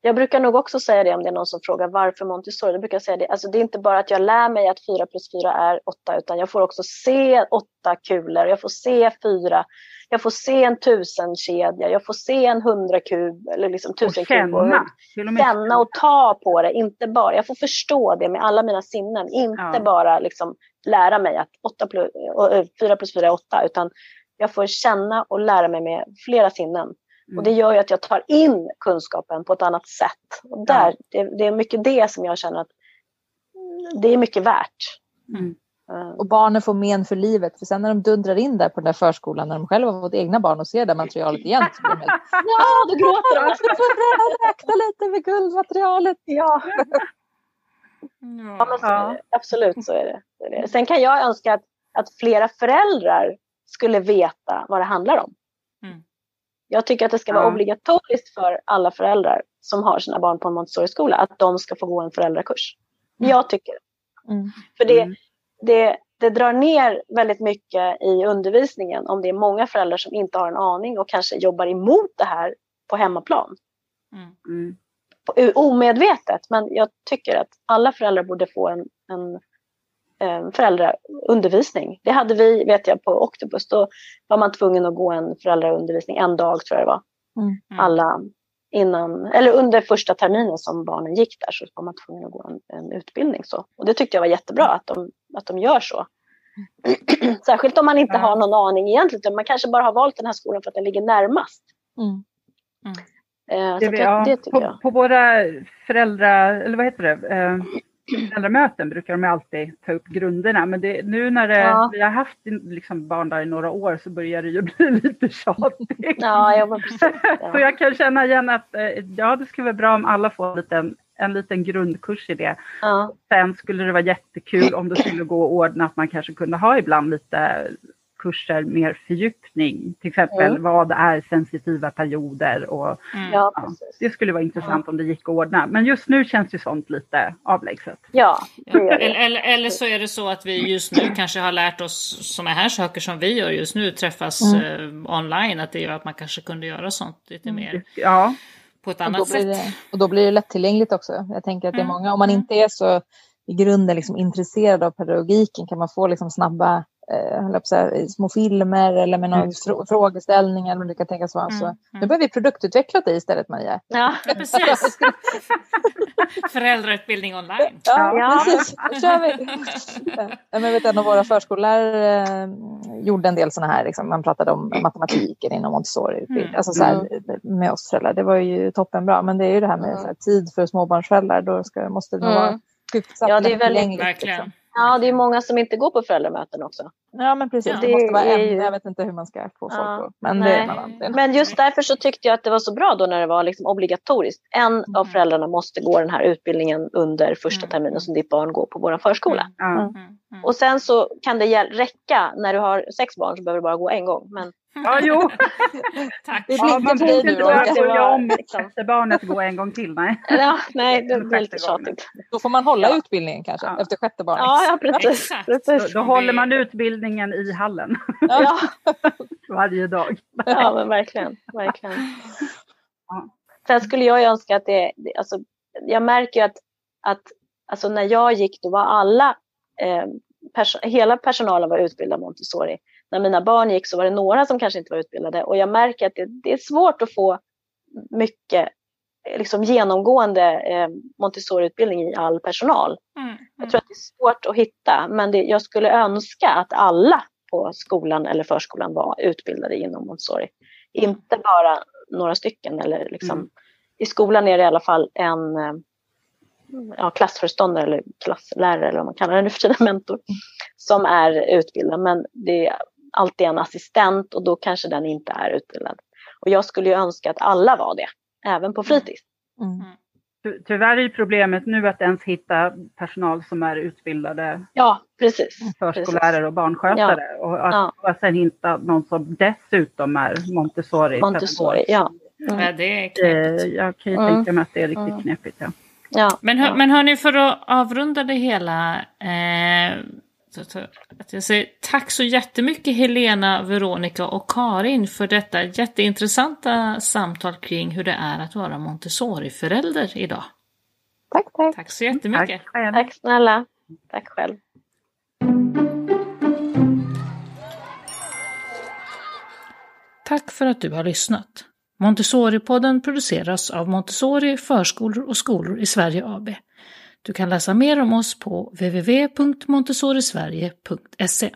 B: Jag brukar nog också säga det om det är någon som frågar varför Montessori. Då brukar jag säga det. Alltså, det är inte bara att jag lär mig att 4 plus 4 är 8 utan jag får också se åtta kulor. Jag får se fyra jag får se en tusenkedja, jag får se en hundrakub eller liksom tusen känna, kub. Känna och ta på det, inte bara. Jag får förstå det med alla mina sinnen, inte ja. bara liksom lära mig att 8 plus, 4 plus 4 är 8, utan jag får känna och lära mig med flera sinnen. Mm. Och det gör ju att jag tar in kunskapen på ett annat sätt. Och där, ja. det, det, är mycket det som jag känner att det är mycket värt.
D: Mm. Och barnen får men för livet. För sen när de dundrar in där på den där förskolan när de själva har fått egna barn och ser det materialet igen. Så blir de helt,
B: ja, då gråter de.
D: Du får räkna lite med guldmaterialet.
B: Ja. ja, men så, absolut så är det. så är det. Sen kan jag önska att, att flera föräldrar skulle veta vad det handlar om. Mm. Jag tycker att det ska vara ja. obligatoriskt för alla föräldrar som har sina barn på en Montessori-skola att de ska få gå en föräldrakurs. Mm. Jag tycker mm. För det, mm det, det drar ner väldigt mycket i undervisningen om det är många föräldrar som inte har en aning och kanske jobbar emot det här på hemmaplan. Mm. mm. omedvetet. Men jag tycker att alla föräldrar borde få en, en föräldraundervisning. Det hade vi, vet jag, på Octopus. Då var man tvungen att gå en föräldraundervisning en dag, tror jag det var. Mm. Alla innan, eller under första terminen som barnen gick där så var man tvungen att gå en, en utbildning. Så. Och det tyckte jag var jättebra att de, att de gör så. Särskilt om man inte har någon aning egentligen. Man kanske bara har valt den här skolan för att den ligger närmast. Mm.
C: Mm. Eh, det, jag, det tycker på, jag. På våra föräldrar, eller vad heter det, föräldramöten brukar de alltid ta upp grunderna. Men det, nu när det, ja. vi har haft liksom barn där i några år så börjar det ju bli lite tjatigt.
B: Ja, ja, precis, ja.
C: så jag kan känna igen att eh, ja, det skulle vara bra om alla får en liten, en liten grundkurs i det. Ja. Sen skulle det vara jättekul om det skulle gå att ordna att man kanske kunde ha ibland lite kurser mer fördjupning. Till exempel mm. vad är sensitiva perioder och mm. ja, det skulle vara intressant ja. om det gick att ordna. Men just nu känns ju sånt lite avlägset.
B: Ja,
A: eller, eller, eller, så är det så att vi just nu kanske har lärt oss sådana här saker som vi gör just nu, träffas mm. eh, online, att det gör att man kanske kunde göra sånt lite mm. mer.
C: Ja.
A: På ett annat sätt.
D: Det, och då blir det lättillgängligt också. Jag tänker att det är mm. många, om man inte är så i grunden liksom intresserad av pedagogiken kan man få liksom snabba eh, säga, små filmer eller med någon mm. frå frågeställning eller vad det kan tänkas vara. Mm. Så, mm. nu börjar vi produktutveckla det istället Maria.
A: Ja, precis. Föräldrautbildning online.
D: Ja, ja. precis. Då kör vi. jag vet, en av våra förskollärare eh, gjorde en del sådana här, liksom, man pratade om matematiken inom Montessori. Mm. Alltså, så här, med oss föräldrar. Det var ju toppenbra. Men det är ju det här med här, tid för småbarnsföräldrar. Då ska, måste det nog vara
B: ja, det är väldigt, liksom. Ja, det är många som inte går på föräldramöten också.
D: Ja, men precis. Ja, det, det måste vara en. Jag vet inte hur man ska få folk ja, Men, det är
B: men just därför så tyckte jag att det var så bra då när det var liksom obligatoriskt. En mm. av föräldrarna måste gå den här utbildningen under första mm. terminen som ditt barn går på vår förskola. Mm. mm. Mm. Och sen så kan det räcka när du har sex barn så behöver du bara gå en gång. Men
C: Ja, jo.
A: Tack.
C: Det ja, man borde inte börja börja om liksom. barnet gå en gång till. Nej,
B: ja, nej det blir lite tjatigt.
D: Då får man hålla ja. utbildningen kanske ja. efter sjätte barnet.
B: Ja, ja precis. precis.
C: Då, då håller man utbildningen i hallen. Ja. Varje dag.
B: Ja, men verkligen. verkligen. Ja. Sen skulle jag önska att det, alltså, jag märker att, att alltså, när jag gick då var alla, eh, pers hela personalen var utbildad Montessori när mina barn gick så var det några som kanske inte var utbildade och jag märker att det, det är svårt att få mycket liksom genomgående eh, Montessori-utbildning i all personal. Mm, mm. Jag tror att det är svårt att hitta, men det, jag skulle önska att alla på skolan eller förskolan var utbildade inom Montessori. Mm. Inte bara några stycken. Eller liksom, mm. I skolan är det i alla fall en eh, ja, klassföreståndare eller klasslärare eller vad man kallar det nu för tiden, mentor, som är utbildad. Men det alltid en assistent och då kanske den inte är utbildad. Och jag skulle ju önska att alla var det, även på fritids. Mm.
C: mm. Tyvärr är problemet nu att ens hitta personal som är utbildade
B: ja, precis,
C: förskollärare precis. och barnskötare. Ja, och att ja. sen hitta någon som dessutom är Montessori.
B: Montessori, ja.
A: Mm. ja. Det är knepigt.
C: Eh, jag kan ju mm. tänka mig att det är riktigt mm. knepigt. Ja.
A: Ja, men, hör, men hörni, för att avrunda det hela. Eh, att jag säger tack så jättemycket Helena, Veronica och Karin för detta jätteintressanta samtal kring hur det är att vara Montessori-förälder idag.
D: Tack, tack.
A: Tack så jättemycket.
B: Tack, tack snälla. Tack själv.
A: Tack för att du har lyssnat. Montessori-podden produceras av Montessori Förskolor och Skolor i Sverige AB. Du kan läsa mer om oss på www.montessorisverige.se